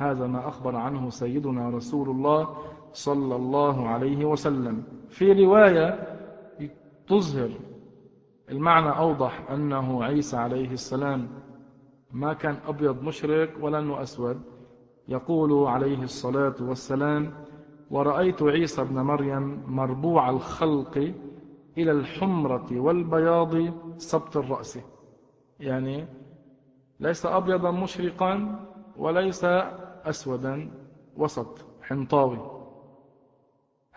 هذا ما أخبر عنه سيدنا رسول الله صلى الله عليه وسلم. في رواية تظهر المعنى أوضح أنه عيسى عليه السلام ما كان أبيض مشرق ولا أنه أسود. يقول عليه الصلاة والسلام ورأيت عيسى ابن مريم مربوع الخلق إلى الحمرة والبياض سبط الرأس. يعني ليس أبيضا مشرقا وليس أسودا وسط حنطاوي.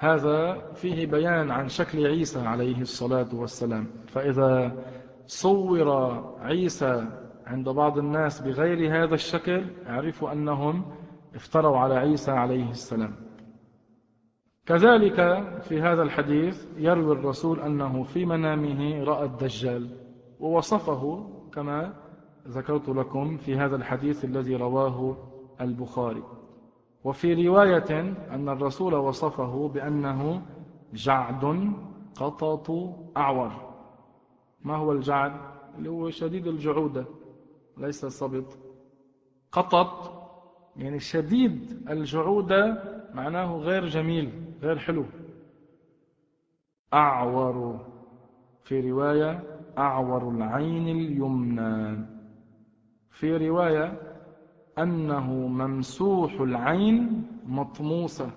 هذا فيه بيان عن شكل عيسى عليه الصلاة والسلام. فإذا صور عيسى عند بعض الناس بغير هذا الشكل اعرفوا أنهم افتروا على عيسى عليه السلام. كذلك في هذا الحديث يروي الرسول أنه في منامه رأى الدجال ووصفه كما ذكرت لكم في هذا الحديث الذي رواه البخاري. وفي رواية أن الرسول وصفه بأنه جعد قطط أعور. ما هو الجعد؟ اللي هو شديد الجعودة ليس الصبط قطط يعني شديد الجعودة معناه غير جميل غير حلو. أعور في رواية أعور العين اليمنى. في رواية أنه ممسوح العين مطموسة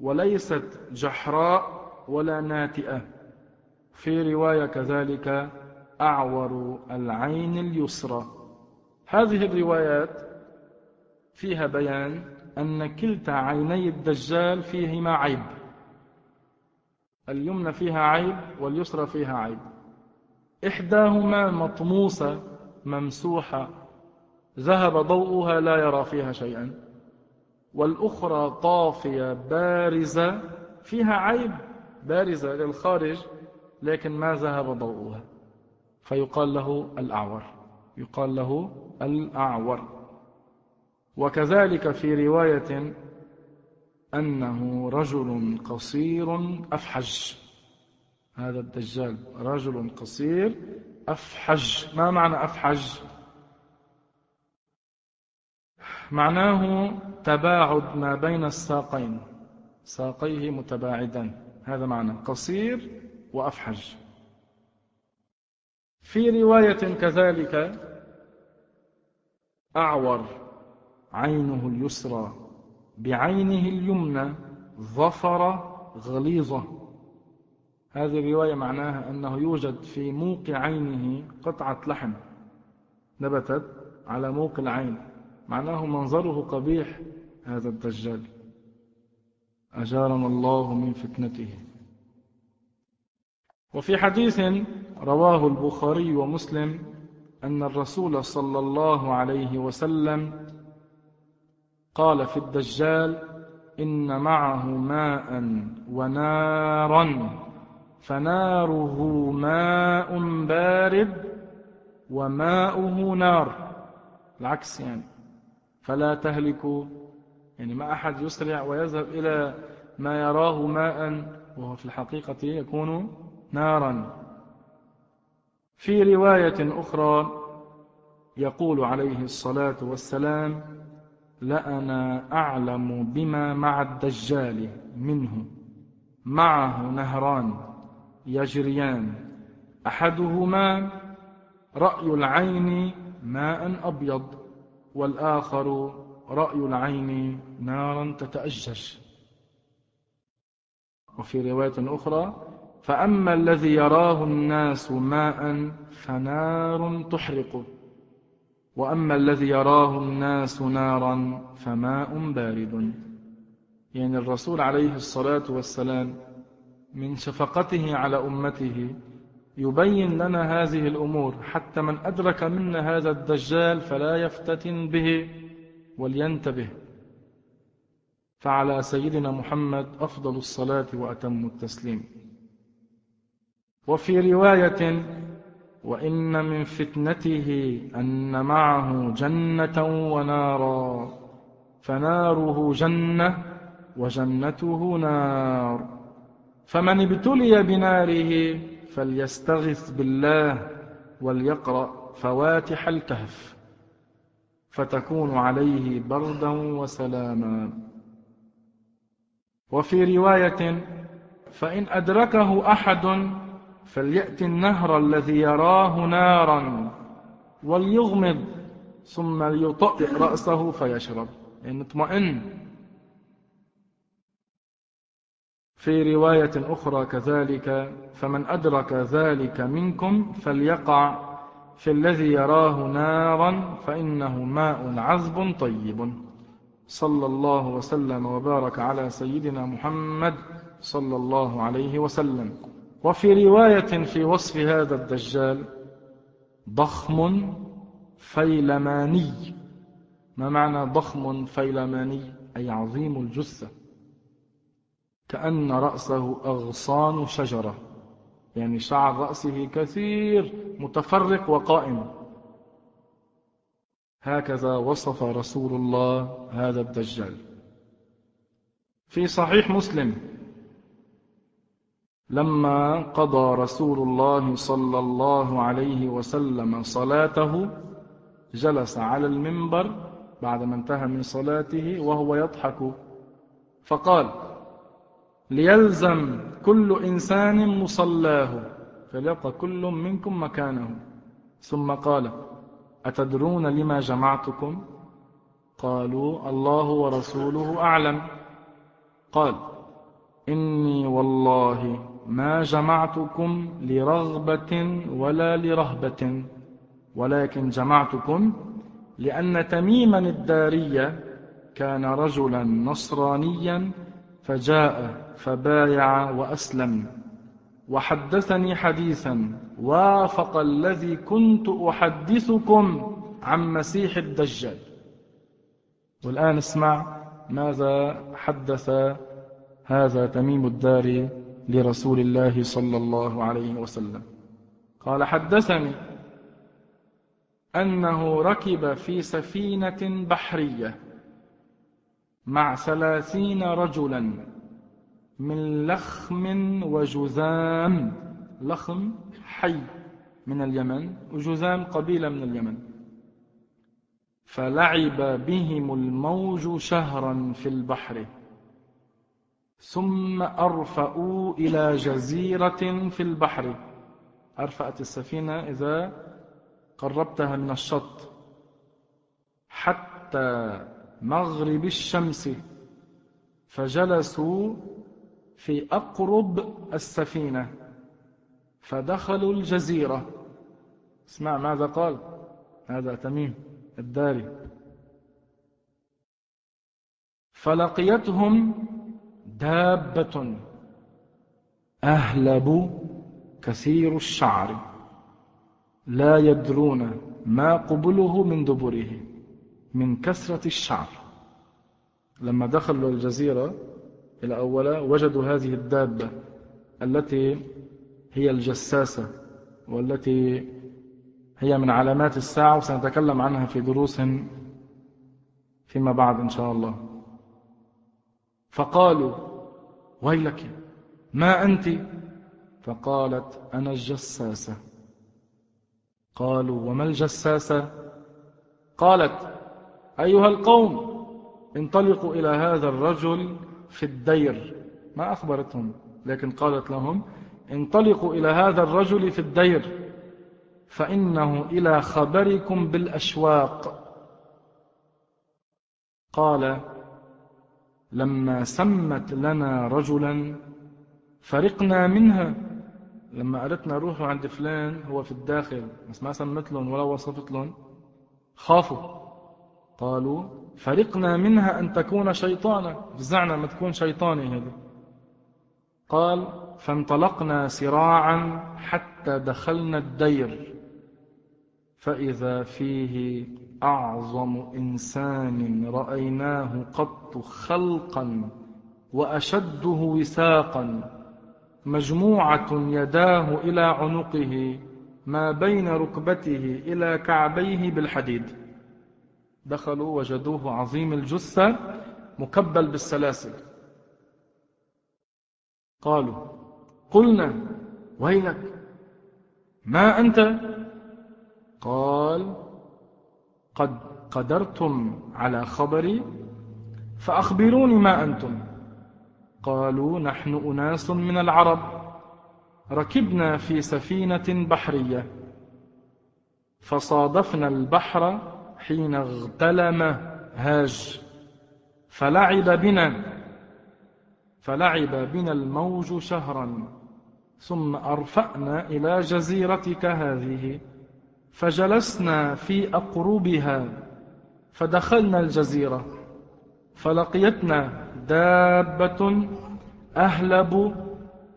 وليست جحراء ولا ناتئة. في رواية كذلك أعور العين اليسرى. هذه الروايات فيها بيان أن كلتا عيني الدجال فيهما عيب. اليمنى فيها عيب واليسرى فيها عيب. إحداهما مطموسة ممسوحة ذهب ضوءها لا يرى فيها شيئا. والأخرى طافية بارزة فيها عيب بارزة للخارج لكن ما ذهب ضوءها. فيقال له الأعور يقال له الأعور. وكذلك في رواية أنه رجل قصير أفحج. هذا الدجال رجل قصير أفحج. ما معنى أفحج؟ معناه تباعد ما بين الساقين. ساقيه متباعدا هذا معنى قصير وأفحج في رواية كذلك أعور عينه اليسرى بعينه اليمنى ظفر غليظة. هذه الرواية معناها أنه يوجد في موق عينه قطعة لحم نبتت على موق العين. معناه منظره قبيح هذا الدجال. أجارنا الله من فتنته. وفي حديث رواه البخاري ومسلم أن الرسول صلى الله عليه وسلم قال في الدجال إن معه ماء ونارا فناره ماء بارد وماؤه نار. العكس يعني. فلا تهلكوا. يعني ما أحد يسرع ويذهب إلى ما يراه ماء وهو في الحقيقة يكون نارا. في رواية أخرى يقول عليه الصلاة والسلام لأنا أعلم بما مع الدجال منه معه نهران يجريان. أحدهما رأي العين ماء أبيض والآخر رأي العين نارا تتأجج وفي رواية أخرى فأما الذي يراه الناس ماء فنار تحرق. وأما الذي يراه الناس نارا فماء بارد. يعني الرسول عليه الصلاة والسلام من شفقته على أمته يبين لنا هذه الأمور. حتى من أدرك منا هذا الدجال فلا يفتتن به ولينتبه. فعلى سيدنا محمد أفضل الصلاة وأتم التسليم. وفي رواية وإن من فتنته أن معه جنة ونارا فناره جنة وجنته نار. فمن ابتلي بناره فليستغث بالله وليقرأ فواتح الكهف فتكون عليه بردا وسلاما. وفي رواية فإن أدركه أحد فليأتي النهر الذي يراه نارا وليغمض ثم ليطأ رأسه فيشرب. يعني اطمئن في رواية أخرى كذلك فمن أدرك ذلك منكم فليقع في الذي يراه نارا فإنه ماء عذب طيب. صلى الله وسلم وبارك على سيدنا محمد صلى الله عليه وسلم. وفي رواية في وصف هذا الدجال ضخم فيلماني. ما معنى ضخم فيلماني؟ أي عظيم الجثة. كأن رأسه أغصان شجرة. يعني شعر رأسه كثير متفرق وقائم. هكذا وصف رسول الله هذا الدجال. في صحيح مسلم لما قضى رسول الله صلى الله عليه وسلم صلاته جلس على المنبر بعدما انتهى من صلاته وهو يضحك. فقال ليلزم كل إنسان مصلاه. فليبقى كل منكم مكانه. ثم قال أتدرون لما جمعتكم؟ قالوا الله ورسوله أعلم. قال إني والله ما جمعتكم لرغبة ولا لرهبة ولكن جمعتكم لأن تميما الدارية كان رجلا نصرانيا فجاء فبايع وأسلم. وحدثني حديثا وافق الذي كنت أحدثكم عن مسيح الدجال. والآن اسمع ماذا حدث هذا تميم الدار لرسول الله صلى الله عليه وسلم. قال حدثني أنه ركب في سفينة بحرية مع ثلاثين رجلا. من لخم وجذام لخم حي من اليمن وجذام قبيلة من اليمن. فلعب بهم الموج شهرا في البحر. ثم أرفأوا إلى جزيرة في البحر. أرفأت السفينة إذا قربتها من الشط. حتى مغرب الشمس فجلسوا في أقرب السفينة فدخلوا الجزيرة. اسمع ماذا قال. هذا تميم الداري. فلقيتهم دابة أهلب كثير الشعر لا يدرون ما قبله من دبره من كثرة الشعر. لما دخلوا الجزيرة إلى أولا وجدوا هذه الدابة التي هي الجساسة والتي هي من علامات الساعة وسنتكلم عنها في دروس فيما بعد إن شاء الله. فقالوا ويلك ما أنت؟ فقالت أنا الجساسة. قالوا وما الجساسة؟ قالت أيها القوم انطلقوا إلى هذا الرجل في الدير. ما أخبرتهم لكن قالت لهم انطلقوا إلى هذا الرجل في الدير فإنه إلى خبركم بالأشواق. قال لما سمت لنا رجلا فرقنا منها. لما قالتنا روحوا عند فلان هو في الداخل بس ما سمت لهم ولا وصفت لهم. خافوا. قالوا فرقنا منها أن تكون شيطانا. فزعنا ما تكون شيطاني هذه. قال فانطلقنا سراعا حتى دخلنا الدير. فإذا فيه أعظم إنسان رأيناه قط خلقا وأشده وساقا. مجموعة يداه إلى عنقه ما بين ركبته إلى كعبيه بالحديد. دخلوا وجدوه عظيم الجثة مكبل بالسلاسل. قالوا قلنا ويلك؟ ما أنت؟ قال قد قدرتم على خبري فأخبروني ما أنتم. قالوا نحن أناس من العرب ركبنا في سفينة بحرية فصادفنا البحر حين اغتلم هاج. فلعب بنا فلعب بنا الموج شهرا ثم أرفأنا إلى جزيرتك هذه فجلسنا في أقربها فدخلنا الجزيرة فلقيتنا دابة أهلب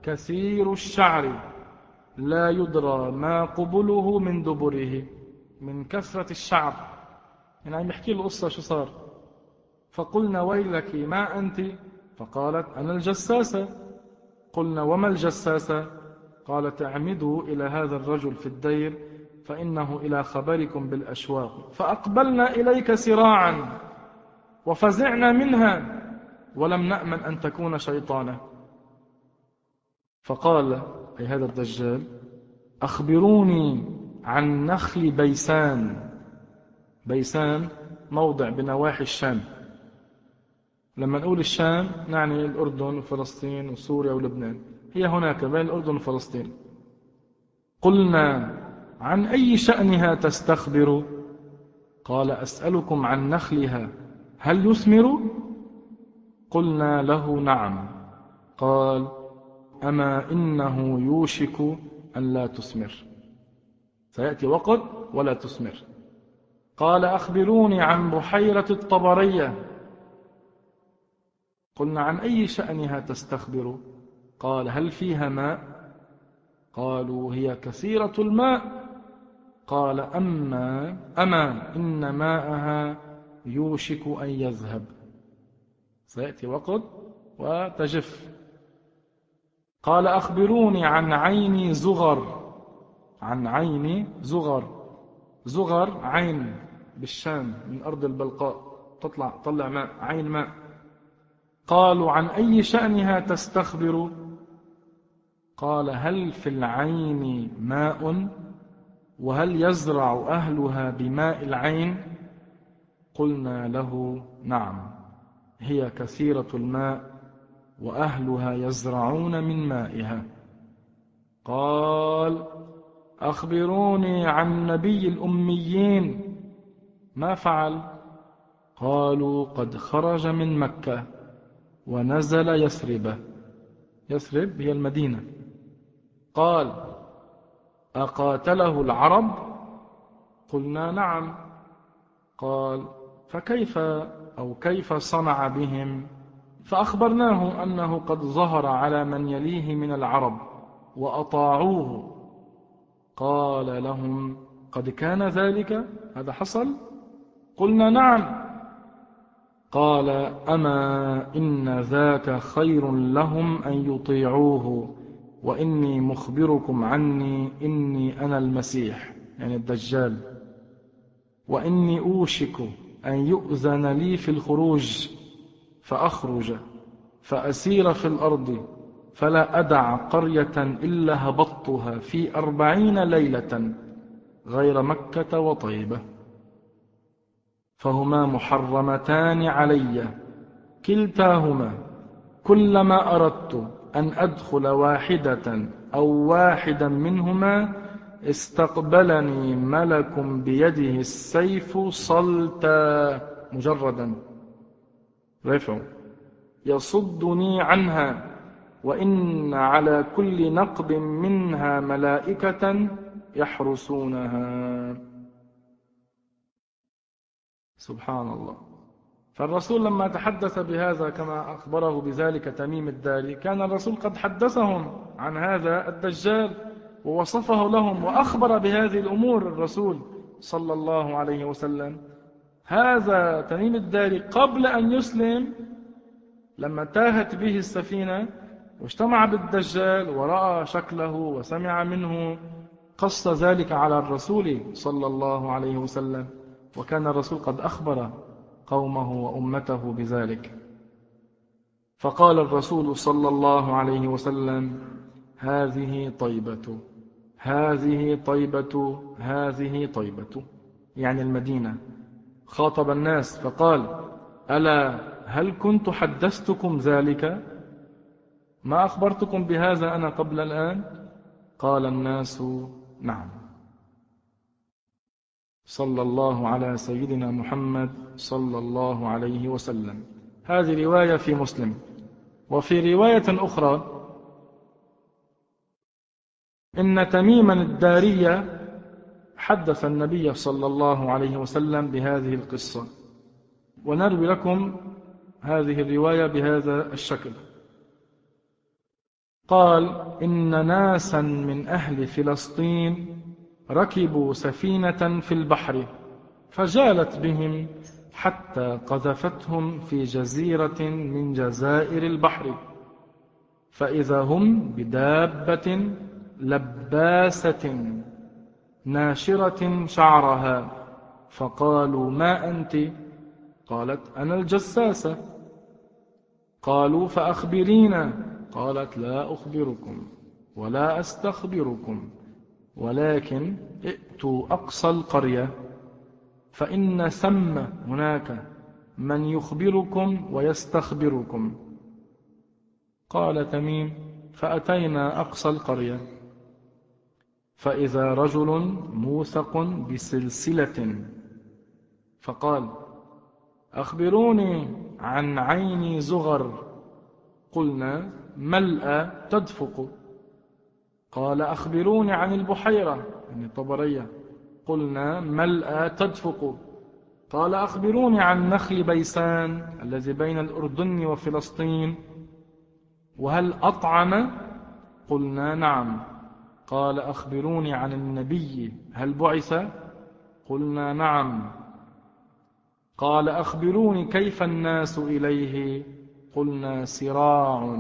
كثير الشعر لا يدرى ما قبله من دبره من كثرة الشعر. يعني عم يحكي له قصة شو صار. فقلنا ويلك ما أنت؟ فقالت أنا الجساسة. قلنا وما الجساسة؟ قالت اعمدوا إلى هذا الرجل في الدير فإنه إلى خبركم بالأشواق. فأقبلنا إليك سراعا وفزعنا منها ولم نأمن أن تكون شيطانا فقال أي هذا الدجال أخبروني عن نخل بيسان. بيسان موضع بنواحي الشام. لما نقول الشام نعني الأردن وفلسطين وسوريا ولبنان. هي هناك بين الأردن وفلسطين. قلنا عن أي شأنها تستخبر؟ قال أسألكم عن نخلها. هل يثمر؟ قلنا له نعم. قال أما إنه يوشك أن لا تثمر. سيأتي وقت ولا تثمر. قال أخبروني عن بحيرة الطبرية. قلنا عن أي شأنها تستخبر؟ قال هل فيها ماء؟ قالوا هي كثيرة الماء. قال أما أما إن ماءها يوشك أن يذهب. سيأتي وقت وتجف. قال أخبروني عن عين زغر. عن عين زغر. زغر عين. بالشام من أرض البلقاء تطلع طلع ماء عين ماء. قالوا عن أي شأنها تستخبر؟ قال هل في العين ماء؟ وهل يزرع أهلها بماء العين؟ قلنا له نعم هي كثيرة الماء وأهلها يزرعون من مائها. قال أخبروني عن نبي الأميين ما فعل؟ قالوا قد خرج من مكة ونزل يثرب. يثرب هي المدينة. قال أقاتله العرب؟ قلنا نعم. قال فكيف أو كيف صنع بهم؟ فأخبرناه أنه قد ظهر على من يليه من العرب وأطاعوه. قال لهم قد كان ذلك؟ هذا حصل؟ قلنا نعم. قال أما إن ذاك خير لهم أن يطيعوه وإني مخبركم عني إني أنا المسيح يعني الدجال. وإني أوشك أن يؤذن لي في الخروج فأخرج فأسير في الأرض فلا أدع قرية إلا هبطتها في أربعين ليلة غير مكة وطيبة. فهما محرمتان علي. كلتاهما كلما أردت أن أدخل واحدة أو واحدا منهما استقبلني ملك بيده السيف صلتا. مجردا. رفع يصدني عنها وإن على كل نقب منها ملائكة يحرسونها. سبحان الله فالرسول لما تحدث بهذا كما أخبره بذلك تميم الداري كان الرسول قد حدثهم عن هذا الدجال ووصفه لهم وأخبر بهذه الأمور الرسول صلى الله عليه وسلم. هذا تميم الداري قبل أن يسلم لما تاهت به السفينة واجتمع بالدجال ورأى شكله وسمع منه قص ذلك على الرسول صلى الله عليه وسلم. وكان الرسول قد أخبر قومه وأمته بذلك. فقال الرسول صلى الله عليه وسلم هذه طيبة هذه طيبة هذه طيبة. يعني المدينة. خاطب الناس فقال ألا هل كنت حدثتكم ذلك؟ ما أخبرتكم بهذا أنا قبل الآن؟ قال الناس نعم. صلى الله على سيدنا محمد صلى الله عليه وسلم. هذه رواية في مسلم. وفي رواية أخرى إن تميما الدارية حدث النبي صلى الله عليه وسلم بهذه القصة. ونروي لكم هذه الرواية بهذا الشكل. قال إن ناسا من أهل فلسطين ركبوا سفينة في البحر فجالت بهم حتى قذفتهم في جزيرة من جزائر البحر. فإذا هم بدابة لباسة ناشرة شعرها فقالوا ما أنت؟ قالت أنا الجساسة. قالوا فأخبرينا. قالت لا أخبركم ولا أستخبركم. ولكن ائتوا أقصى القرية فإن ثم هناك من يخبركم ويستخبركم. قال تميم فأتينا أقصى القرية. فإذا رجل موثق بسلسلة فقال أخبروني عن عين زغر. قلنا ملأ تدفق. قال أخبروني عن البحيرة. يعني طبرية. قلنا ملأ تدفق. قال أخبروني عن نخل بيسان الذي بين الأردن وفلسطين. وهل أطعم؟ قلنا نعم. قال أخبروني عن النبي. هل بعث؟ قلنا نعم. قال أخبروني كيف الناس إليه؟ قلنا سراع.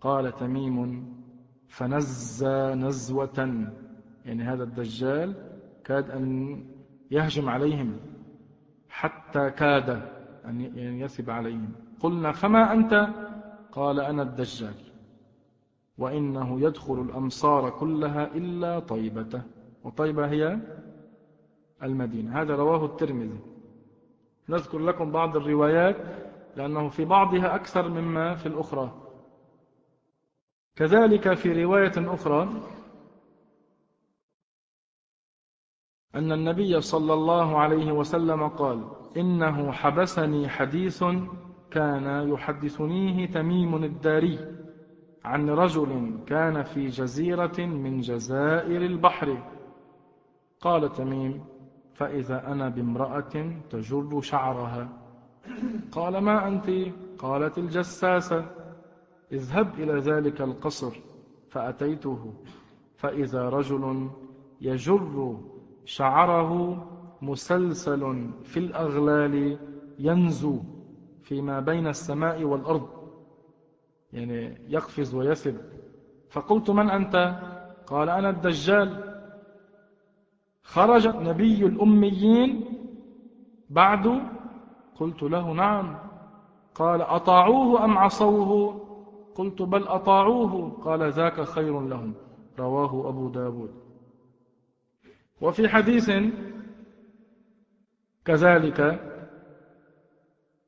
قال تميم. فنزى نزوة يعني هذا الدجال كاد أن يهجم عليهم حتى كاد أن يعني يثب عليهم. قلنا فما أنت؟ قال أنا الدجال. وإنه يدخل الأمصار كلها إلا طيبة وطيبة هي المدينة. هذا رواه الترمذي. نذكر لكم بعض الروايات لأنه في بعضها أكثر مما في الأخرى. كذلك في رواية أخرى أن النبي صلى الله عليه وسلم قال إنه حبسني حديث كان يحدثنيه تميم الداري عن رجل كان في جزيرة من جزائر البحر. قال تميم فإذا أنا بامرأة تجر شعرها. قال ما أنت؟ قالت الجساسة. اذهب إلى ذلك القصر فأتيته. فإذا رجل يجر شعره مسلسل في الأغلال ينزو فيما بين السماء والأرض يعني يقفز ويسب. فقلت من أنت؟ قال أنا الدجال. خرج نبي الأميين بعد؟ قلت له نعم. قال أطاعوه أم عصوه؟ قلت بل أطاعوه قال ذاك خير لهم رواه أبو داود. وفي حديث كذلك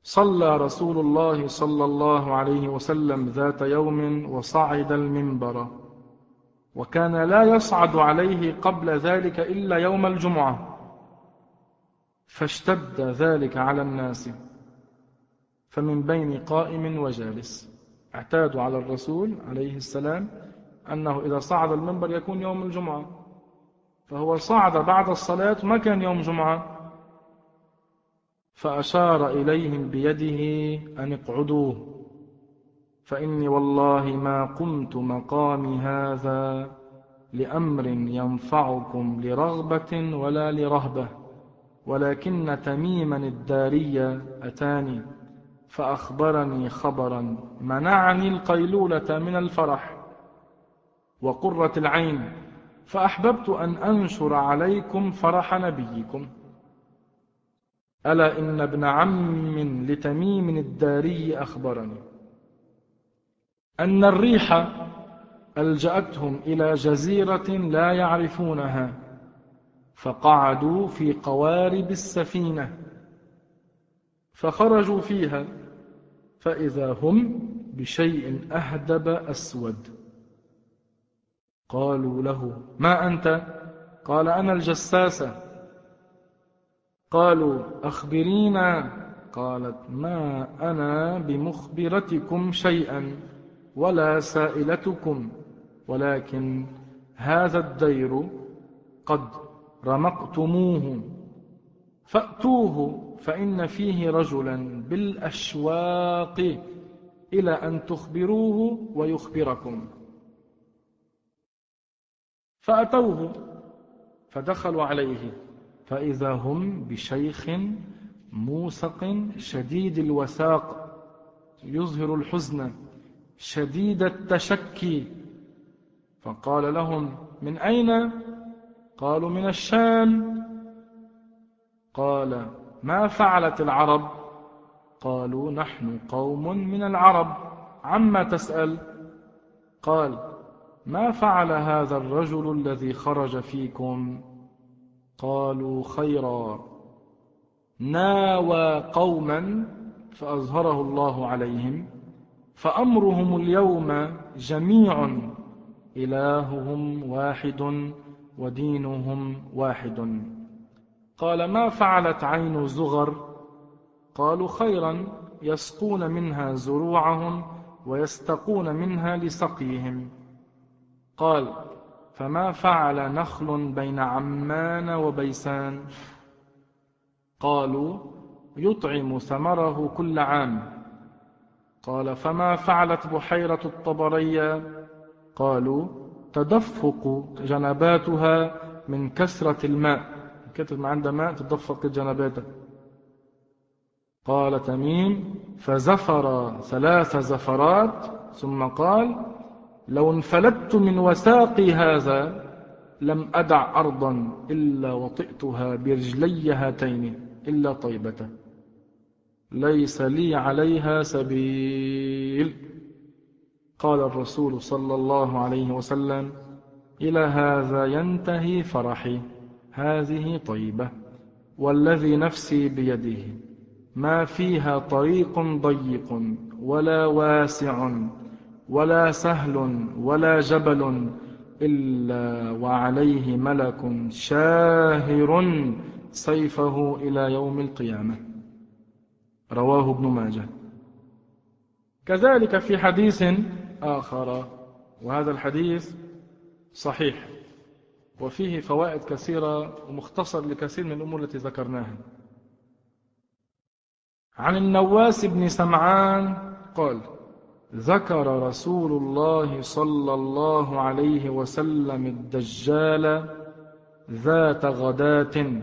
صلى رسول الله صلى الله عليه وسلم ذات يوم وصعد المنبر وكان لا يصعد عليه قبل ذلك إلا يوم الجمعة فاشتد ذلك على الناس فمن بين قائم وجالس. اعتادوا على الرسول عليه السلام أنه إذا صعد المنبر يكون يوم الجمعة. فهو صعد بعد الصلاة ما كان يوم جمعة. فأشار إليهم بيده أن اقعدوا فإني والله ما قمت مقامي هذا لأمر ينفعكم لرغبة ولا لرهبة ولكن تميما الدارية أتاني. فأخبرني خبرا. منعني القيلولة من الفرح وقرة العين فأحببت أن أنشر عليكم فرح نبيكم. ألا إن ابن عم لتميم الداري أخبرني أن الريح ألجأتهم إلى جزيرة لا يعرفونها فقعدوا في قوارب السفينة فخرجوا فيها فإذا هم بشيء أهدب أسود. قالوا له ما أنت؟ قال أنا الجساسة قالوا أخبرينا. قالت ما أنا بمخبرتكم شيئا ولا سائلتكم ولكن هذا الدير قد رمقتموه فأتوه. فإن فيه رجلا بالأشواق إلى أن تخبروه ويخبركم. فأتوه فدخلوا عليه. فإذا هم بشيخ موسق شديد الوثاق يظهر الحزن شديد التشكي. فقال لهم من أين؟ قالوا من الشام. قال ما فعلت العرب؟ قالوا نحن قوم من العرب. عما تسأل؟ قال ما فعل هذا الرجل الذي خرج فيكم؟ قالوا خيرا. ناوى قوما فأظهره الله عليهم فأمرهم اليوم جميع إلههم واحد ودينهم واحد. قال ما فعلت عين زغر؟ قالوا خيرا يسقون منها زروعهم ويستقون منها لسقيهم. قال فما فعل نخل بين عمان وبيسان؟ قالوا يطعم ثمره كل عام. قال فما فعلت بحيرة الطبرية؟ قالوا تدفق جنباتها من كثرة الماء. كثرة ما عندها ماء تدفق جنباتها قال تميم فزفر ثلاث زفرات ثم قال لو انفلت من وساقي هذا لم أدع أرضا إلا وطئتها برجلي هاتين إلا طيبة ليس لي عليها سبيل. قال الرسول صلى الله عليه وسلم إلى هذا ينتهي فرحي. هذه طيبة والذي نفسي بيده ما فيها طريق ضيق ولا واسع ولا سهل ولا جبل إلا وعليه ملك شاهر سيفه إلى يوم القيامة. رواه ابن ماجه. كذلك في حديث آخر وهذا الحديث صحيح. وفيه فوائد كثيرة ومختصر لكثير من الأمور التي ذكرناها. عن النواس بن سمعان قال ذكر رسول الله صلى الله عليه وسلم الدجال ذات غداة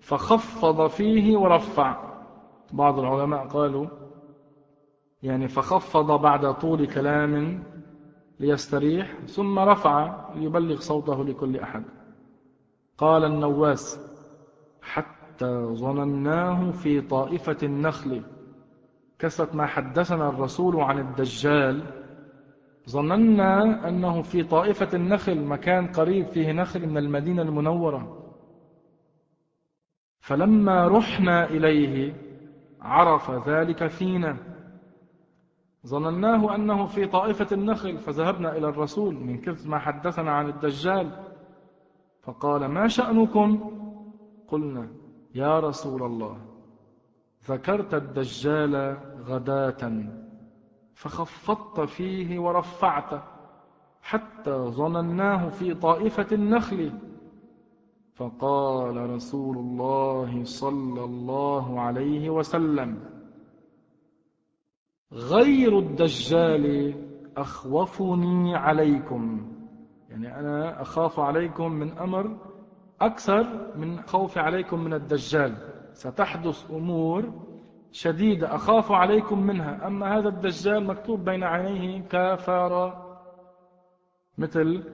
فخفض فيه ورفع. بعض العلماء قالوا يعني فخفض بعد طول كلام ليستريح ثم رفع ليبلغ صوته لكل أحد. قال النواس حتى ظنناه في طائفة النخل كثرة ما حدثنا الرسول عن الدجال. ظننا أنه في طائفة النخل مكان قريب فيه نخل من المدينة المنورة. فلما رحنا إليه عرف ذلك فينا. ظنناه أنه في طائفة النخل فذهبنا إلى الرسول من كثر ما حدثنا عن الدجال. فقال ما شأنكم؟ قلنا يا رسول الله ذكرت الدجال غداة فخفضت فيه ورفعت حتى ظنناه في طائفة النخل. فقال رسول الله صلى الله عليه وسلم غير الدجال أخوفني عليكم. يعني أنا أخاف عليكم من أمر أكثر من خوفي عليكم من الدجال. ستحدث أمور شديدة أخاف عليكم منها. أما هذا الدجال مكتوب بين عينيه كفارة مثل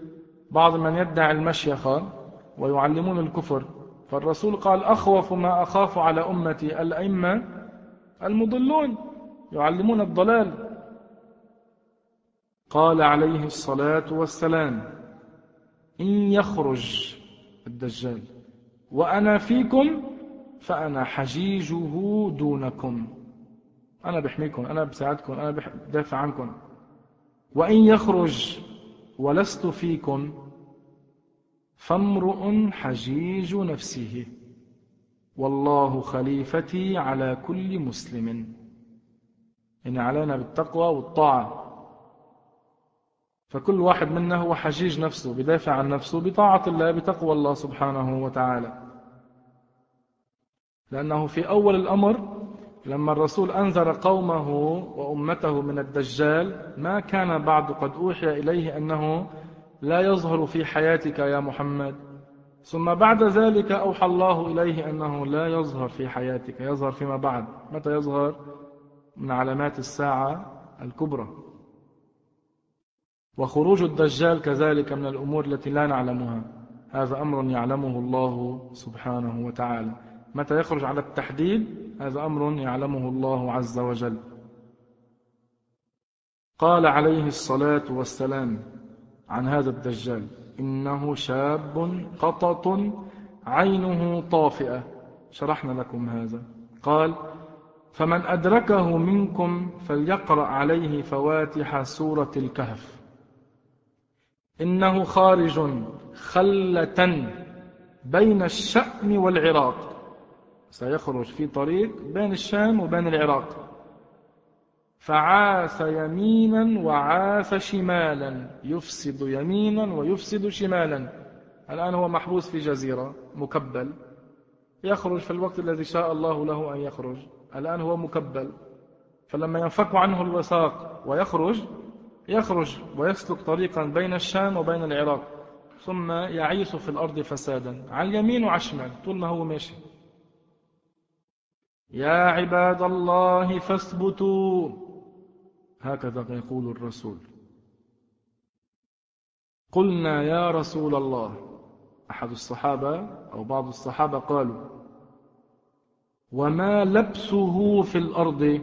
بعض من يدعي المشيخة ويعلمون الكفر. فالرسول قال أخوف ما أخاف على أمتي الأئمة المضلون. يعلمون الضلال. قال عليه الصلاة والسلام إن يخرج الدجال وأنا فيكم فأنا حجيجه دونكم. أنا بحميكم أنا بساعدكم أنا بدافع عنكم. وإن يخرج ولست فيكم فامرؤ حجيج نفسه. والله خليفتي على كل مسلم. إن علينا بالتقوى والطاعة. فكل واحد منا هو حجيج نفسه بدافع عن نفسه بطاعة الله بتقوى الله سبحانه وتعالى. لأنه في أول الأمر لما الرسول أنذر قومه وأمته من الدجال ما كان بعد قد أوحي إليه أنه لا يظهر في حياتك يا محمد. ثم بعد ذلك أوحى الله إليه أنه لا يظهر في حياتك يظهر فيما بعد. متى يظهر؟ من علامات الساعة الكبرى. وخروج الدجال كذلك من الأمور التي لا نعلمها. هذا أمر يعلمه الله سبحانه وتعالى. متى يخرج على التحديد؟ هذا أمر يعلمه الله عز وجل. قال عليه الصلاة والسلام عن هذا الدجال إنه شاب قطط عينه طافئة. شرحنا لكم هذا. قال فمن أدركه منكم فليقرأ عليه فواتح سورة الكهف. إنه خارج خلة بين الشأم والعراق. سيخرج في طريق بين الشام وبين العراق. فعاث يمينا وعاث شمالا. يفسد يمينا ويفسد شمالا. الآن هو محبوس في جزيرة مكبل. يخرج في الوقت الذي شاء الله له أن يخرج. الآن هو مكبل. فلما ينفك عنه الوثاق ويخرج يخرج ويسلك طريقا بين الشام وبين العراق ثم يعيش في الأرض فسادا. على اليمين وعلى الشمال طول ما هو ماشي. يا عباد الله فاثبتوا. هكذا يقول الرسول. قلنا يا رسول الله. أحد الصحابة أو بعض الصحابة قالوا وما لبسه في الأرض.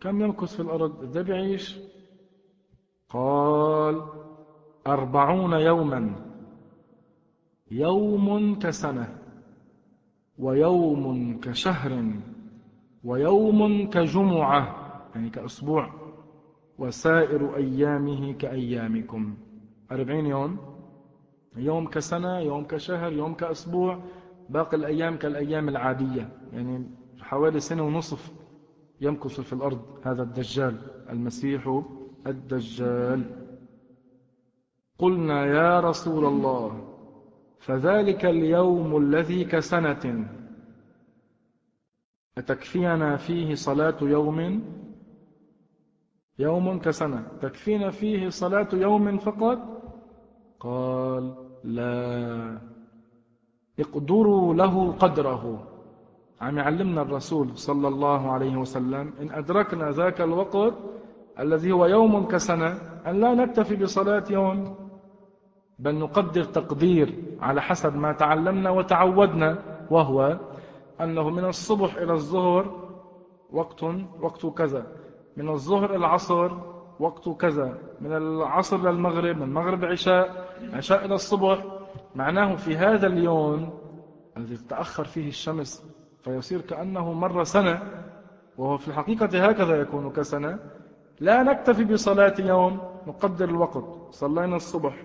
كم يمكث في الأرض؟ ده بيعيش قال أربعون يوما. يوم كسنة ويوم كشهر ويوم كجمعة يعني كأسبوع. وسائر أيامه كأيامكم. أربعين يوم. يوم كسنة يوم كشهر يوم كأسبوع. باقي الأيام كالأيام العادية يعني حوالي سنة ونصف يمكث في الأرض هذا الدجال المسيح الدجال. قلنا يا رسول الله فذلك اليوم الذي كسنة. أتكفينا فيه صلاة يوم؟ يوم كسنة. تكفينا فيه صلاة يوم فقط؟ قال لا. اقدروا له قدره. عم يعلمنا الرسول صلى الله عليه وسلم إن أدركنا ذاك الوقت الذي هو يوم كسنة أن لا نكتفي بصلاة يوم بل نقدر تقدير على حسب ما تعلمنا وتعودنا وهو أنه من الصبح إلى الظهر وقت وقت كذا من الظهر إلى العصر وقت كذا من العصر للمغرب من المغرب عشاء عشاء إلى الصبح معناه في هذا اليوم الذي تتأخر فيه الشمس فيصير كأنه مر سنة وهو في الحقيقة هكذا يكون كسنة. لا نكتفي بصلاة يوم نقدر الوقت. صلينا الصبح.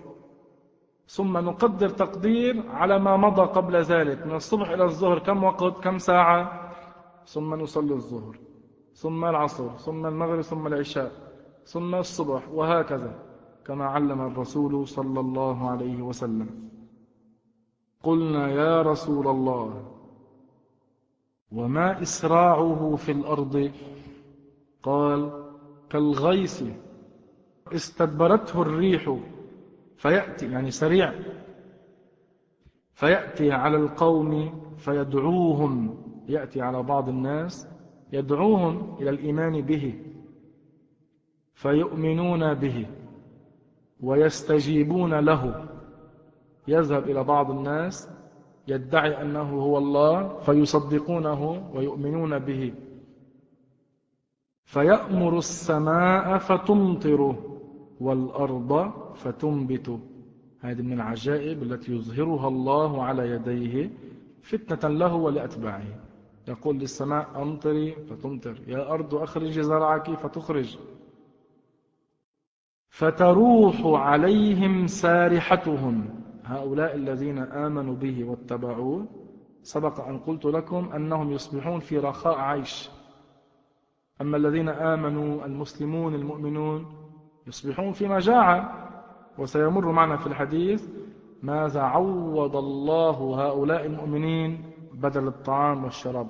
ثم نقدر تقدير على ما مضى قبل ذلك. من الصبح إلى الظهر كم وقت كم ساعة؟ ثم نصلي الظهر ثم العصر ثم المغرب ثم العشاء ثم الصبح وهكذا كما علم الرسول صلى الله عليه وسلم. قلنا يا رسول الله وما إسراعه في الأرض؟ قال كالغيث استدبرته الريح فيأتي يعني سريع فيأتي على القوم فيدعوهم يأتي على بعض الناس يدعوهم إلى الإيمان به فيؤمنون به ويستجيبون له. يذهب إلى بعض الناس يدعي أنه هو الله فيصدقونه ويؤمنون به. فيأمر السماء فتمطر والأرض فتنبت. هذه من العجائب التي يظهرها الله على يديه فتنة له ولأتباعه. يقول للسماء أمطري فتمطر. يا أرض أخرجي زرعك فتخرج. فتروح عليهم سارحتهم. هؤلاء الذين آمنوا به واتبعوه سبق أن قلت لكم أنهم يصبحون في رخاء عيش. أما الذين آمنوا المسلمون المؤمنون يصبحون في مجاعة وسيمر معنا في الحديث ماذا عوض الله هؤلاء المؤمنين بدل الطعام والشراب؟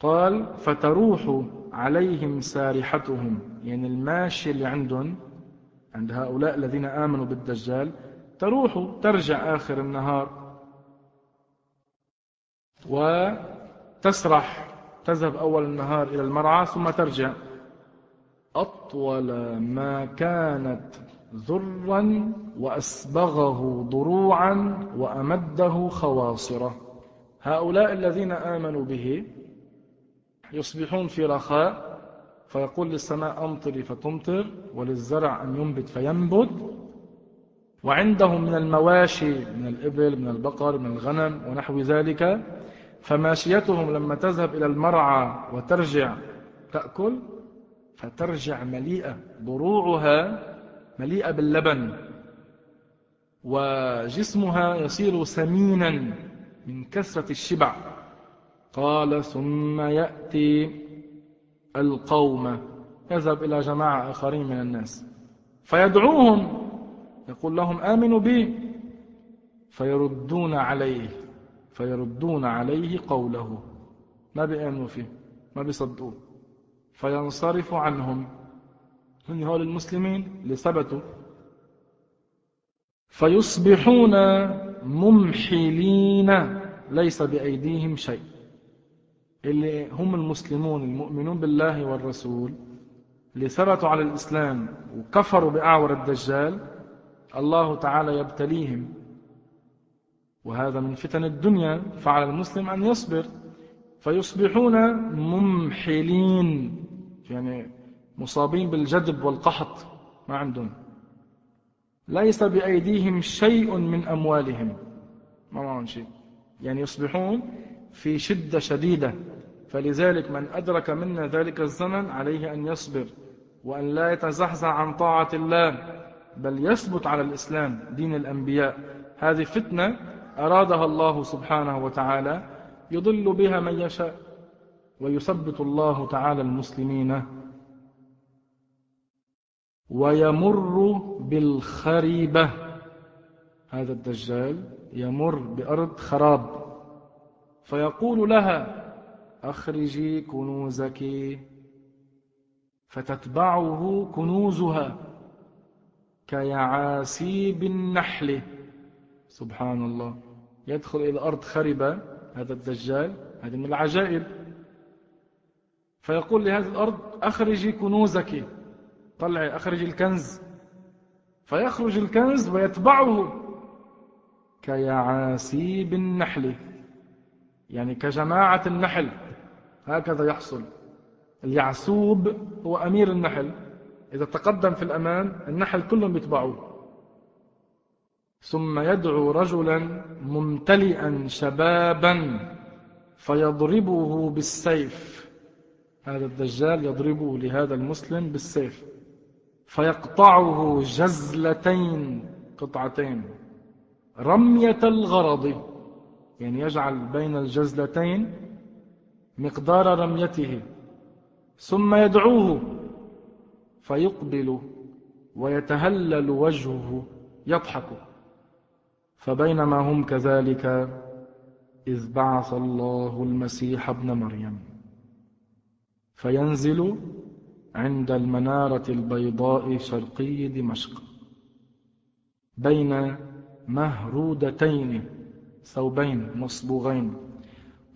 قال فتروح عليهم سارحتهم يعني الماشي اللي عندهم عند هؤلاء الذين آمنوا بالدجال تروح ترجع آخر النهار وتسرح تذهب أول النهار إلى المرعى ثم ترجع. أطول ما كانت ذرا وأسبغه ضروعا وأمده خواصرة. هؤلاء الذين آمنوا به يصبحون في رخاء فيقول للسماء أمطري فتمطر وللزرع أن ينبت فينبت. وعندهم من المواشي من الإبل من البقر من الغنم ونحو ذلك. فماشيتهم لما تذهب إلى المرعى وترجع تأكل فترجع مليئة ضروعها مليئة باللبن. وجسمها يصير سمينا من كثرة الشبع. قال ثم يأتي القوم. يذهب إلى جماعة آخرين من الناس. فيدعوهم. يقول لهم آمنوا بي. فيردون عليه. فيردون عليه قوله. ما بيأمنوا فيه؟ ما بيصدقوه. فينصرف عنهم. من هؤلاء المسلمين اللي ثبتوا. فيصبحون ممحلين. ليس بأيديهم شيء. اللي هم المسلمون المؤمنون بالله والرسول اللي ثبتوا على الإسلام وكفروا بأعور الدجال الله تعالى يبتليهم. وهذا من فتن الدنيا فعلى المسلم أن يصبر. فيصبحون ممحلين يعني مصابين بالجدب والقحط ما عندهم. ليس بأيديهم شيء من أموالهم. ما معهم شيء؟ يعني يصبحون في شدة شديدة. فلذلك من أدرك منا ذلك الزمن عليه أن يصبر وأن لا يتزحزح عن طاعة الله بل يثبت على الإسلام دين الأنبياء. هذه فتنة أرادها الله سبحانه وتعالى يضل بها من يشاء ويثبت الله تعالى المسلمين ويمر بالخريبة. هذا الدجال يمر بأرض خراب. فيقول لها أخرجي كنوزك. فتتبعه كنوزها كيعاسيب النحل سبحان الله. يدخل إلى أرض خربة هذا الدجال هذه من العجائب. فيقول لهذه الأرض أخرجي كنوزك. طلعي أخرجي الكنز. فيخرج الكنز ويتبعه كيعاسيب النحل يعني كجماعة النحل هكذا يحصل. اليعسوب هو أمير النحل. إذا تقدم في الأمام النحل كلهم يتبعوه. ثم يدعو رجلا ممتلئا شبابا فيضربه بالسيف. هذا الدجال يضربه لهذا المسلم بالسيف. فيقطعه جزلتين قطعتين. رمية الغرض. يعني يجعل بين الجزلتين مقدار رميته ثم يدعوه فيقبل ويتهلل وجهه يضحك. فبينما هم كذلك إذ بعث الله المسيح ابن مريم فينزل عند المنارة البيضاء شرقي دمشق بين مهرودتين. ثوبين مصبوغين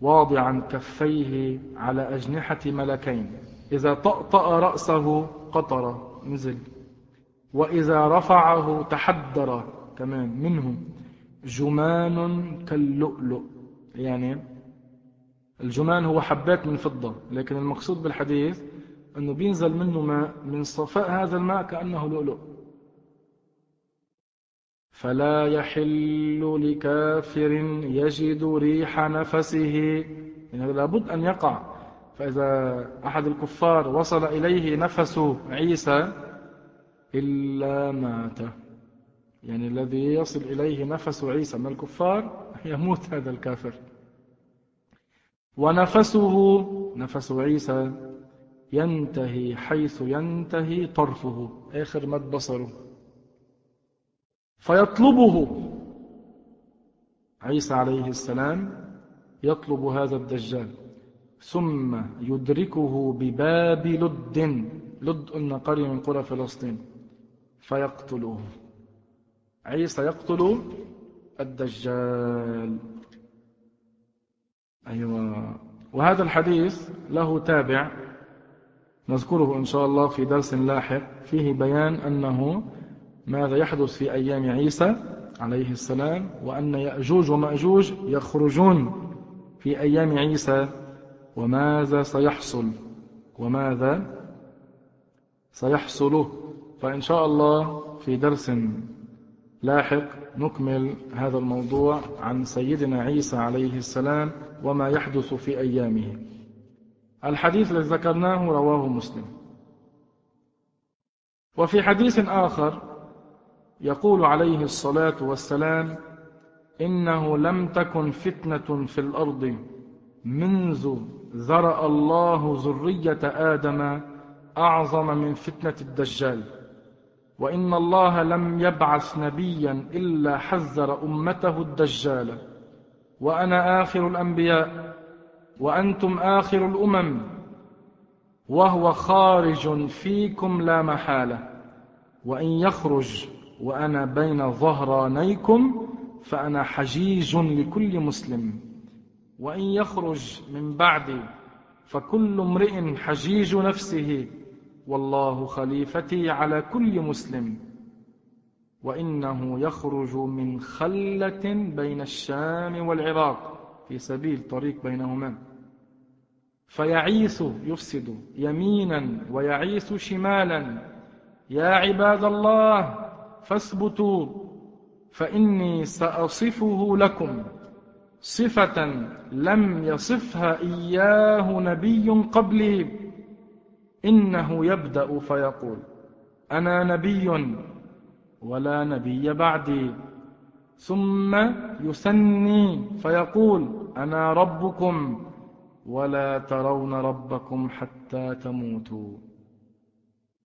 واضعا كفيه على أجنحة ملكين. إذا طأطأ رأسه قطر نزل. وإذا رفعه تحدر كمان منه جمان كاللؤلؤ. يعني الجمان هو حبات من فضة لكن المقصود بالحديث أنه بينزل منه ماء من صفاء هذا الماء كأنه لؤلؤ. فلا يحل لكافر يجد ريح نفسه. يعني لابد أن يقع. فإذا أحد الكفار وصل إليه نفس عيسى إلا مات. يعني الذي يصل إليه نفس عيسى من الكفار <laughs> يموت هذا الكافر. ونفسه نفس عيسى ينتهي حيث ينتهي طرفه. آخر مد بصره. فيطلبه. عيسى عليه السلام يطلب هذا الدجال. ثم يدركه بباب لد لد قلنا قرية من قرى فلسطين. فيقتله عيسى يقتل الدجال. أيوة. وهذا الحديث له تابع. نذكره إن شاء الله في درس لاحق. فيه بيان أنه ماذا يحدث في أيام عيسى عليه السلام وأن يأجوج ومأجوج يخرجون في أيام عيسى وماذا سيحصل؟ وماذا سيحصل؟ فإن شاء الله في درس لاحق نكمل هذا الموضوع عن سيدنا عيسى عليه السلام وما يحدث في أيامه. الحديث الذي ذكرناه رواه مسلم. وفي حديث آخر يقول عليه الصلاة والسلام إنه لم تكن فتنة في الأرض منذ ذرأ الله ذرية آدم أعظم من فتنة الدجال. وإن الله لم يبعث نبيا إلا حذر أمته الدجال. وأنا آخر الأنبياء وأنتم آخر الأمم وهو خارج فيكم لا محالة. وإن يخرج وأنا بين ظهرانيكم فأنا حجيج لكل مسلم. وإن يخرج من بعدي فكل امرئ حجيج نفسه. والله خليفتي على كل مسلم. وإنه يخرج من خلة بين الشام والعراق في سبيل طريق بينهما. فيعيث يفسد يمينا ويعيث شمالا. يا عباد الله فاثبتوا فإني سأصفه لكم. صفة لم يصفها إياه نبي قبلي. إنه يبدأ فيقول أنا نبي ولا نبي بعدي. ثم يسني فيقول أنا ربكم ولا ترون ربكم حتى تموتوا.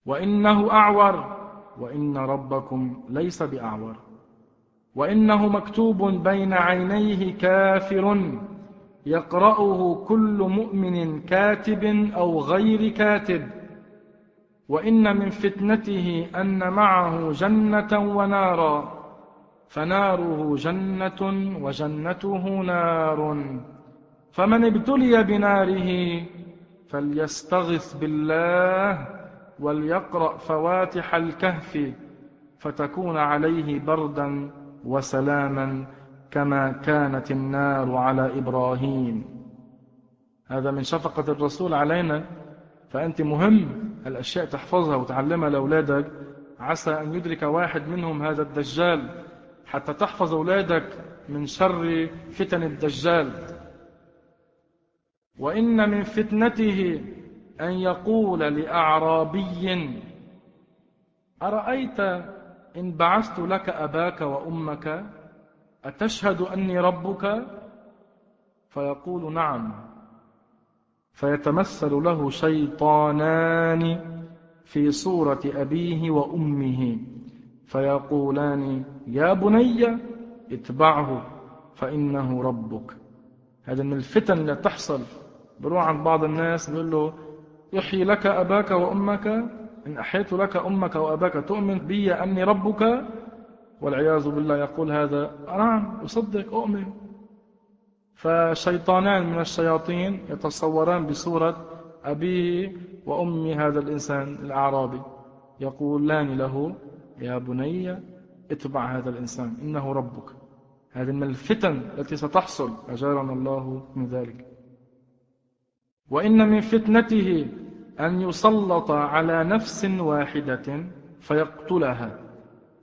وإنه أعور. وإن ربكم ليس بأعور. وإنه مكتوب بين عينيه كافر يقرأه كل مؤمن كاتب أو غير كاتب. وإن من فتنته أن معه جنة ونارا فناره جنة وجنته نار. فمن ابتلي بناره فليستغث بالله وليقرأ فواتح الكهف فتكون عليه بردا وسلاما كما كانت النار على إبراهيم. هذا من شفقة الرسول علينا. فأنت مهم الأشياء تحفظها وتعلمها لأولادك. عسى أن يدرك واحد منهم هذا الدجال حتى تحفظ أولادك من شر فتن الدجال. وإن من فتنته أن يقول لأعرابي أرأيت إن بعثت لك أباك وأمك؟ أتشهد أني ربك؟ فيقول نعم. فيتمثل له شيطانان في صورة أبيه وأمه. فيقولان يا بني اتبعه فإنه ربك. هذا من الفتن اللي تحصل بروح عند بعض الناس بيقول له يحيي لك أباك وأمك إن أحيت لك أمك وأباك تؤمن بي أني ربك والعياذ بالله يقول هذا. نعم أصدق أؤمن. فشيطانان من الشياطين يتصوران بصورة أبيه وأم هذا الإنسان الأعرابي. يقولان له يا بني اتبع هذا الإنسان إنه ربك. هذه من الفتن التي ستحصل أجارنا الله من ذلك. وإن من فتنته أن يسلط على نفس واحدة فيقتلها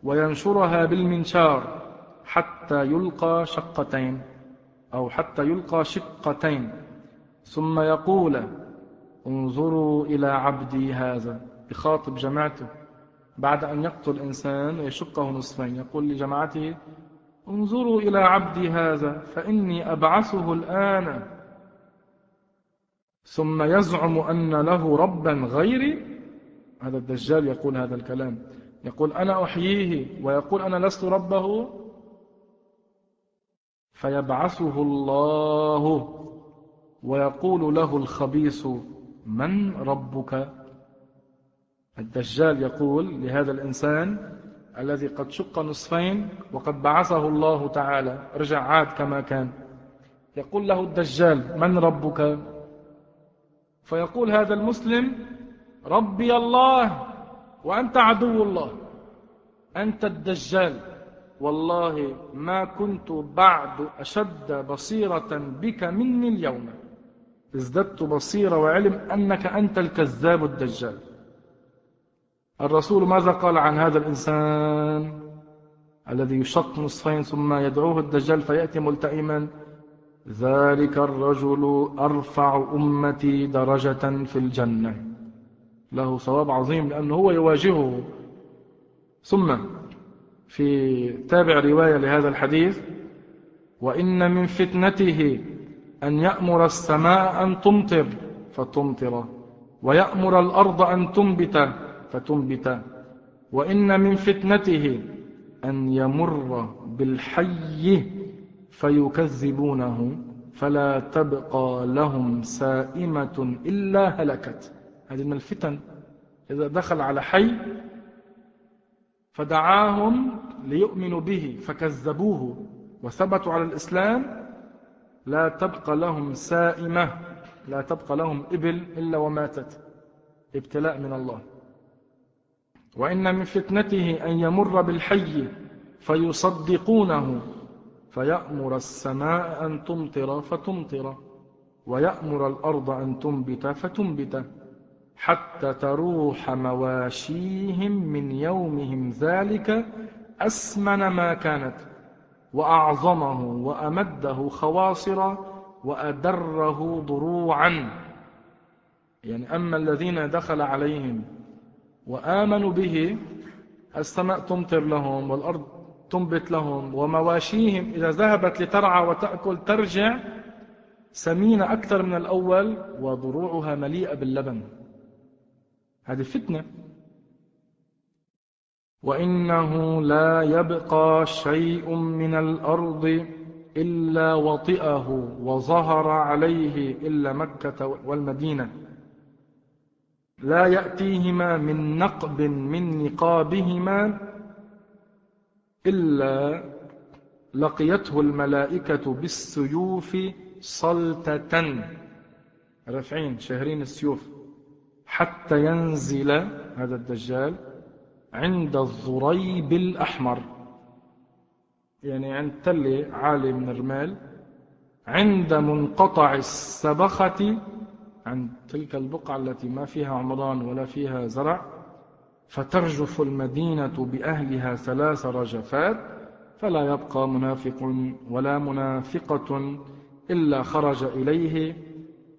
وينشرها بالمنشار حتى يلقى شقتين أو حتى يلقى شقتين. ثم يقول انظروا إلى عبدي هذا. يخاطب جماعته. بعد أن يقتل إنسان ويشقه نصفين يقول لجماعته انظروا إلى عبدي هذا فإني أبعثه الآن. ثم يزعم أن له ربا غيري. هذا الدجال يقول هذا الكلام. يقول أنا أحييه ويقول أنا لست ربه. فيبعثه الله ويقول له الخبيث من ربك؟ الدجال يقول لهذا الإنسان الذي قد شق نصفين وقد بعثه الله تعالى. رجع عاد كما كان. يقول له الدجال من ربك؟ فيقول هذا المسلم ربي الله وأنت عدو الله أنت الدجال والله ما كنت بعد أشد بصيرة بك مني اليوم. ازددت بصيرة وعلم أنك أنت الكذاب الدجال. الرسول ماذا قال عن هذا الإنسان الذي يشق نصفين ثم يدعوه الدجال فيأتي ملتئما؟ ذلك الرجل أرفع أمتي درجة في الجنة. له ثواب عظيم لأنه هو يواجهه. ثم في تابع رواية لهذا الحديث وإن من فتنته أن يأمر السماء أن تمطر فتمطر. ويأمر الأرض أن تنبت فتنبت. وإن من فتنته أن يمر بالحي فيكذبونه فلا تبقى لهم سائمة إلا هلكت. هذه من الفتن. إذا دخل على حي فدعاهم ليؤمنوا به فكذبوه. وثبتوا على الإسلام لا تبقى لهم سائمة لا تبقى لهم إبل إلا وماتت. ابتلاء من الله. وإن من فتنته أن يمر بالحي فيصدقونه. فيأمر السماء أن تمطر فتمطر ويأمر الأرض أن تنبت فتنبت حتى تروح مواشيهم من يومهم ذلك أسمن ما كانت وأعظمه وأمده خواصر وأدره ضروعا. يعني أما الذين دخل عليهم وآمنوا به السماء تمطر لهم والأرض تنبت لهم ومواشيهم إذا ذهبت لترعى وتأكل ترجع سمينة أكثر من الأول وضروعها مليئة باللبن. هذه فتنة. وإنه لا يبقى شيء من الأرض إلا وطئه وظهر عليه إلا مكة والمدينة. لا يأتيهما من نقب من نقابهما إلا لقيته الملائكة بالسيوف صلتة. رفعين شهرين السيوف. حتى ينزل هذا الدجال عند الضريب الأحمر. يعني عند تل عالي من الرمال. عند منقطع السبخة. عند تلك البقعة التي ما فيها عمران ولا فيها زرع. فترجف المدينة بأهلها ثلاث رجفات فلا يبقى منافق ولا منافقة إلا خرج إليه.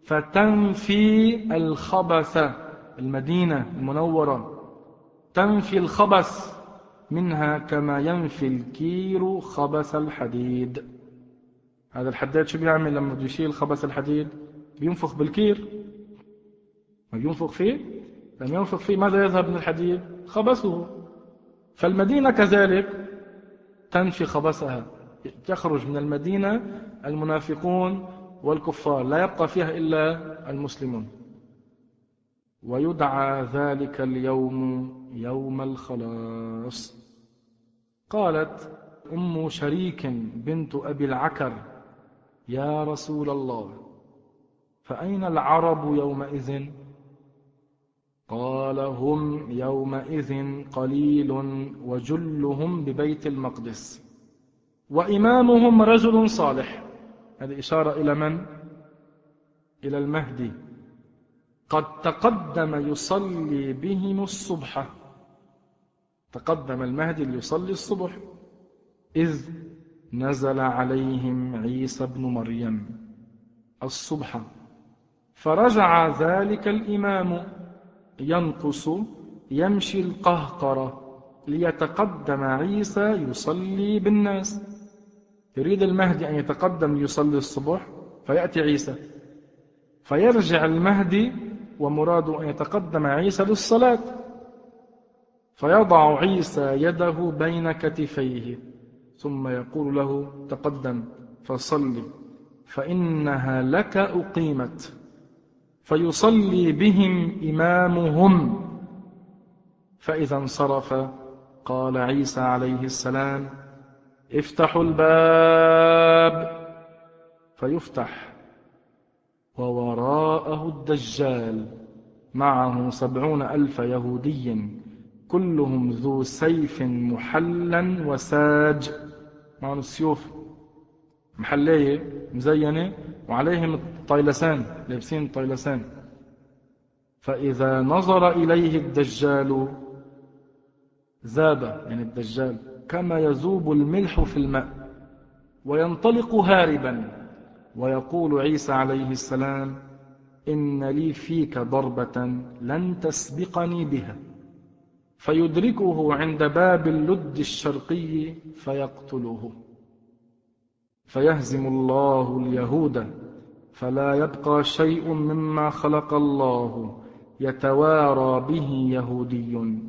فتنفي الخبث المدينة المنورة تنفي الخبث منها كما ينفي الكير خبث الحديد. هذا الحداد شو بيعمل لما بده يشيل خبث الحديد؟ بينفخ بالكير. ما بينفخ فيه؟ لما ينفخ فيه ماذا يذهب من الحديد؟ خبثه. فالمدينة كذلك تنفي خبثها. يخرج من المدينة المنافقون والكفار. لا يبقى فيها إلا المسلمون. ويدعى ذلك اليوم يوم الخلاص. قالت أم شريك بنت أبي العكر يا رسول الله فأين العرب يومئذ؟ قال هم يومئذ قليل وجلهم ببيت المقدس. وإمامهم رجل صالح. هذه إشارة إلى من؟ إلى المهدي. قد تقدم يصلي بهم الصبح. تقدم المهدي ليصلي الصبح. إذ نزل عليهم عيسى بن مريم الصبح. فرجع ذلك الإمام ينقص يمشي القهقرة. ليتقدم عيسى يصلي بالناس. يريد المهدي أن يتقدم ليصلي الصبح فيأتي عيسى. فيرجع المهدي ومراد أن يتقدم عيسى للصلاة. فيضع عيسى يده بين كتفيه ثم يقول له تقدم فصل فإنها لك أقيمت. فيصلي بهم إمامهم. فإذا انصرف قال عيسى عليه السلام افتحوا الباب. فيفتح ووراءه الدجال. معه سبعون ألف يهودي. كلهم ذو سيف محلا وساج. معهم السيوف محلية مزينة وعليهم الطيلسان لابسين الطيلسان فإذا نظر إليه الدجال ذاب يعني الدجال كما يذوب الملح في الماء وينطلق هاربا ويقول عيسى عليه السلام إن لي فيك ضربة لن تسبقني بها. فيدركه عند باب اللد الشرقي فيقتله. فيهزم الله اليهود فلا يبقى شيء مما خلق الله يتوارى به يهودي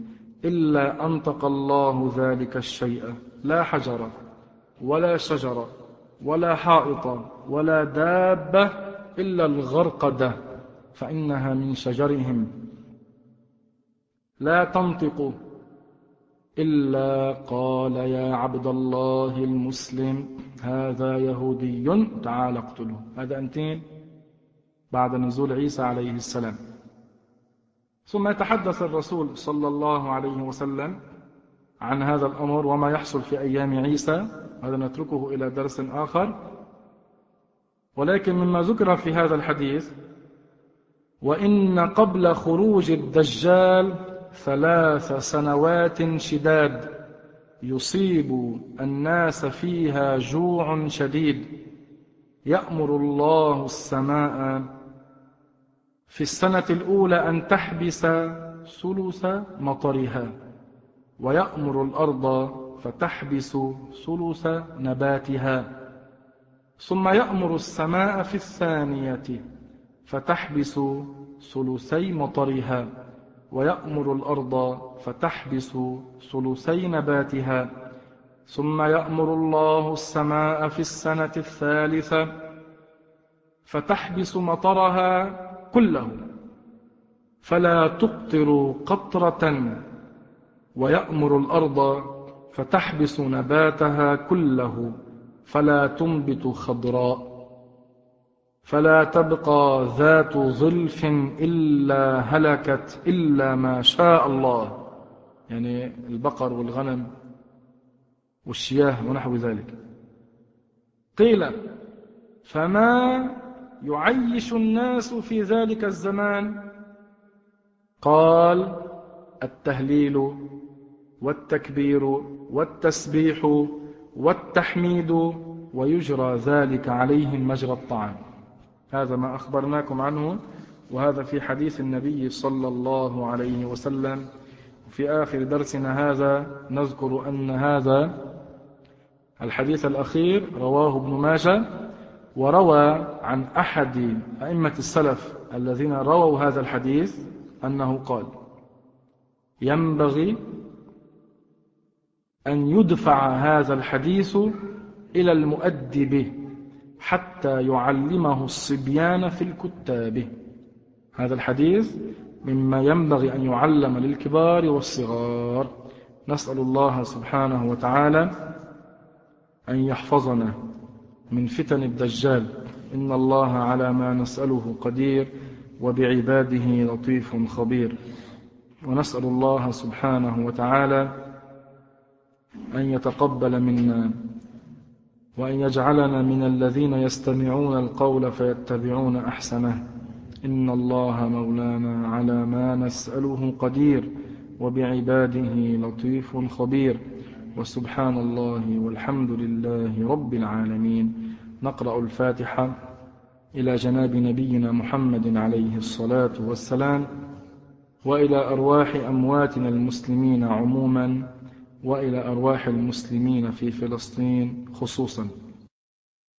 إلا أنطق الله ذلك الشيء. لا حجر ولا شجر ولا حائط ولا دابة إلا الغرقدة فإنها من شجرهم. لا تنطق إلا قال يا عبد الله المسلم هذا يهودي تعال اقتله. هذا أنتين؟ بعد نزول عيسى عليه السلام. ثم يتحدث الرسول صلى الله عليه وسلم عن هذا الأمر وما يحصل في أيام عيسى. هذا نتركه إلى درس آخر. ولكن مما ذكر في هذا الحديث وإن قبل خروج الدجال ثلاث سنوات شداد يصيب الناس فيها جوع شديد. يأمر الله السماء في السنة الأولى أن تحبس ثلث مطرها ويأمر الأرض فتحبس ثلث نباتها. ثم يأمر السماء في الثانية فتحبس ثلثي مطرها. ويأمر الأرض فتحبس ثلثي نباتها ثم يأمر الله السماء في السنة الثالثة فتحبس مطرها كله. فلا تقطر قطرة ويأمر الأرض فتحبس نباتها كله. فلا تنبت خضراء. فلا تبقى ذات ظلف إلا هلكت إلا ما شاء الله. يعني البقر والغنم والشياه ونحو ذلك. قيل فما يعيش الناس في ذلك الزمان؟ قال التهليل والتكبير والتسبيح والتحميد ويجرى ذلك عليهم مجرى الطعام. هذا ما أخبرناكم عنه وهذا في حديث النبي صلى الله عليه وسلم. في آخر درسنا هذا نذكر أن هذا الحديث الأخير رواه ابن ماجه وروى عن أحد أئمة السلف الذين رووا هذا الحديث أنه قال ينبغي أن يدفع هذا الحديث إلى المؤدب. حتى يعلمه الصبيان في الكتاب. هذا الحديث مما ينبغي أن يعلم للكبار والصغار. نسأل الله سبحانه وتعالى أن يحفظنا من فتن الدجال. إن الله على ما نسأله قدير وبعباده لطيف خبير. ونسأل الله سبحانه وتعالى أن يتقبل منا. وأن يجعلنا من الذين يستمعون القول فيتبعون أحسنه. إن الله مولانا على ما نسأله قدير وبعباده لطيف خبير. وسبحان الله والحمد لله رب العالمين. نقرأ الفاتحة إلى جناب نبينا محمد عليه الصلاة والسلام. وإلى أرواح أمواتنا المسلمين عموما. وإلى أرواح المسلمين في فلسطين خصوصا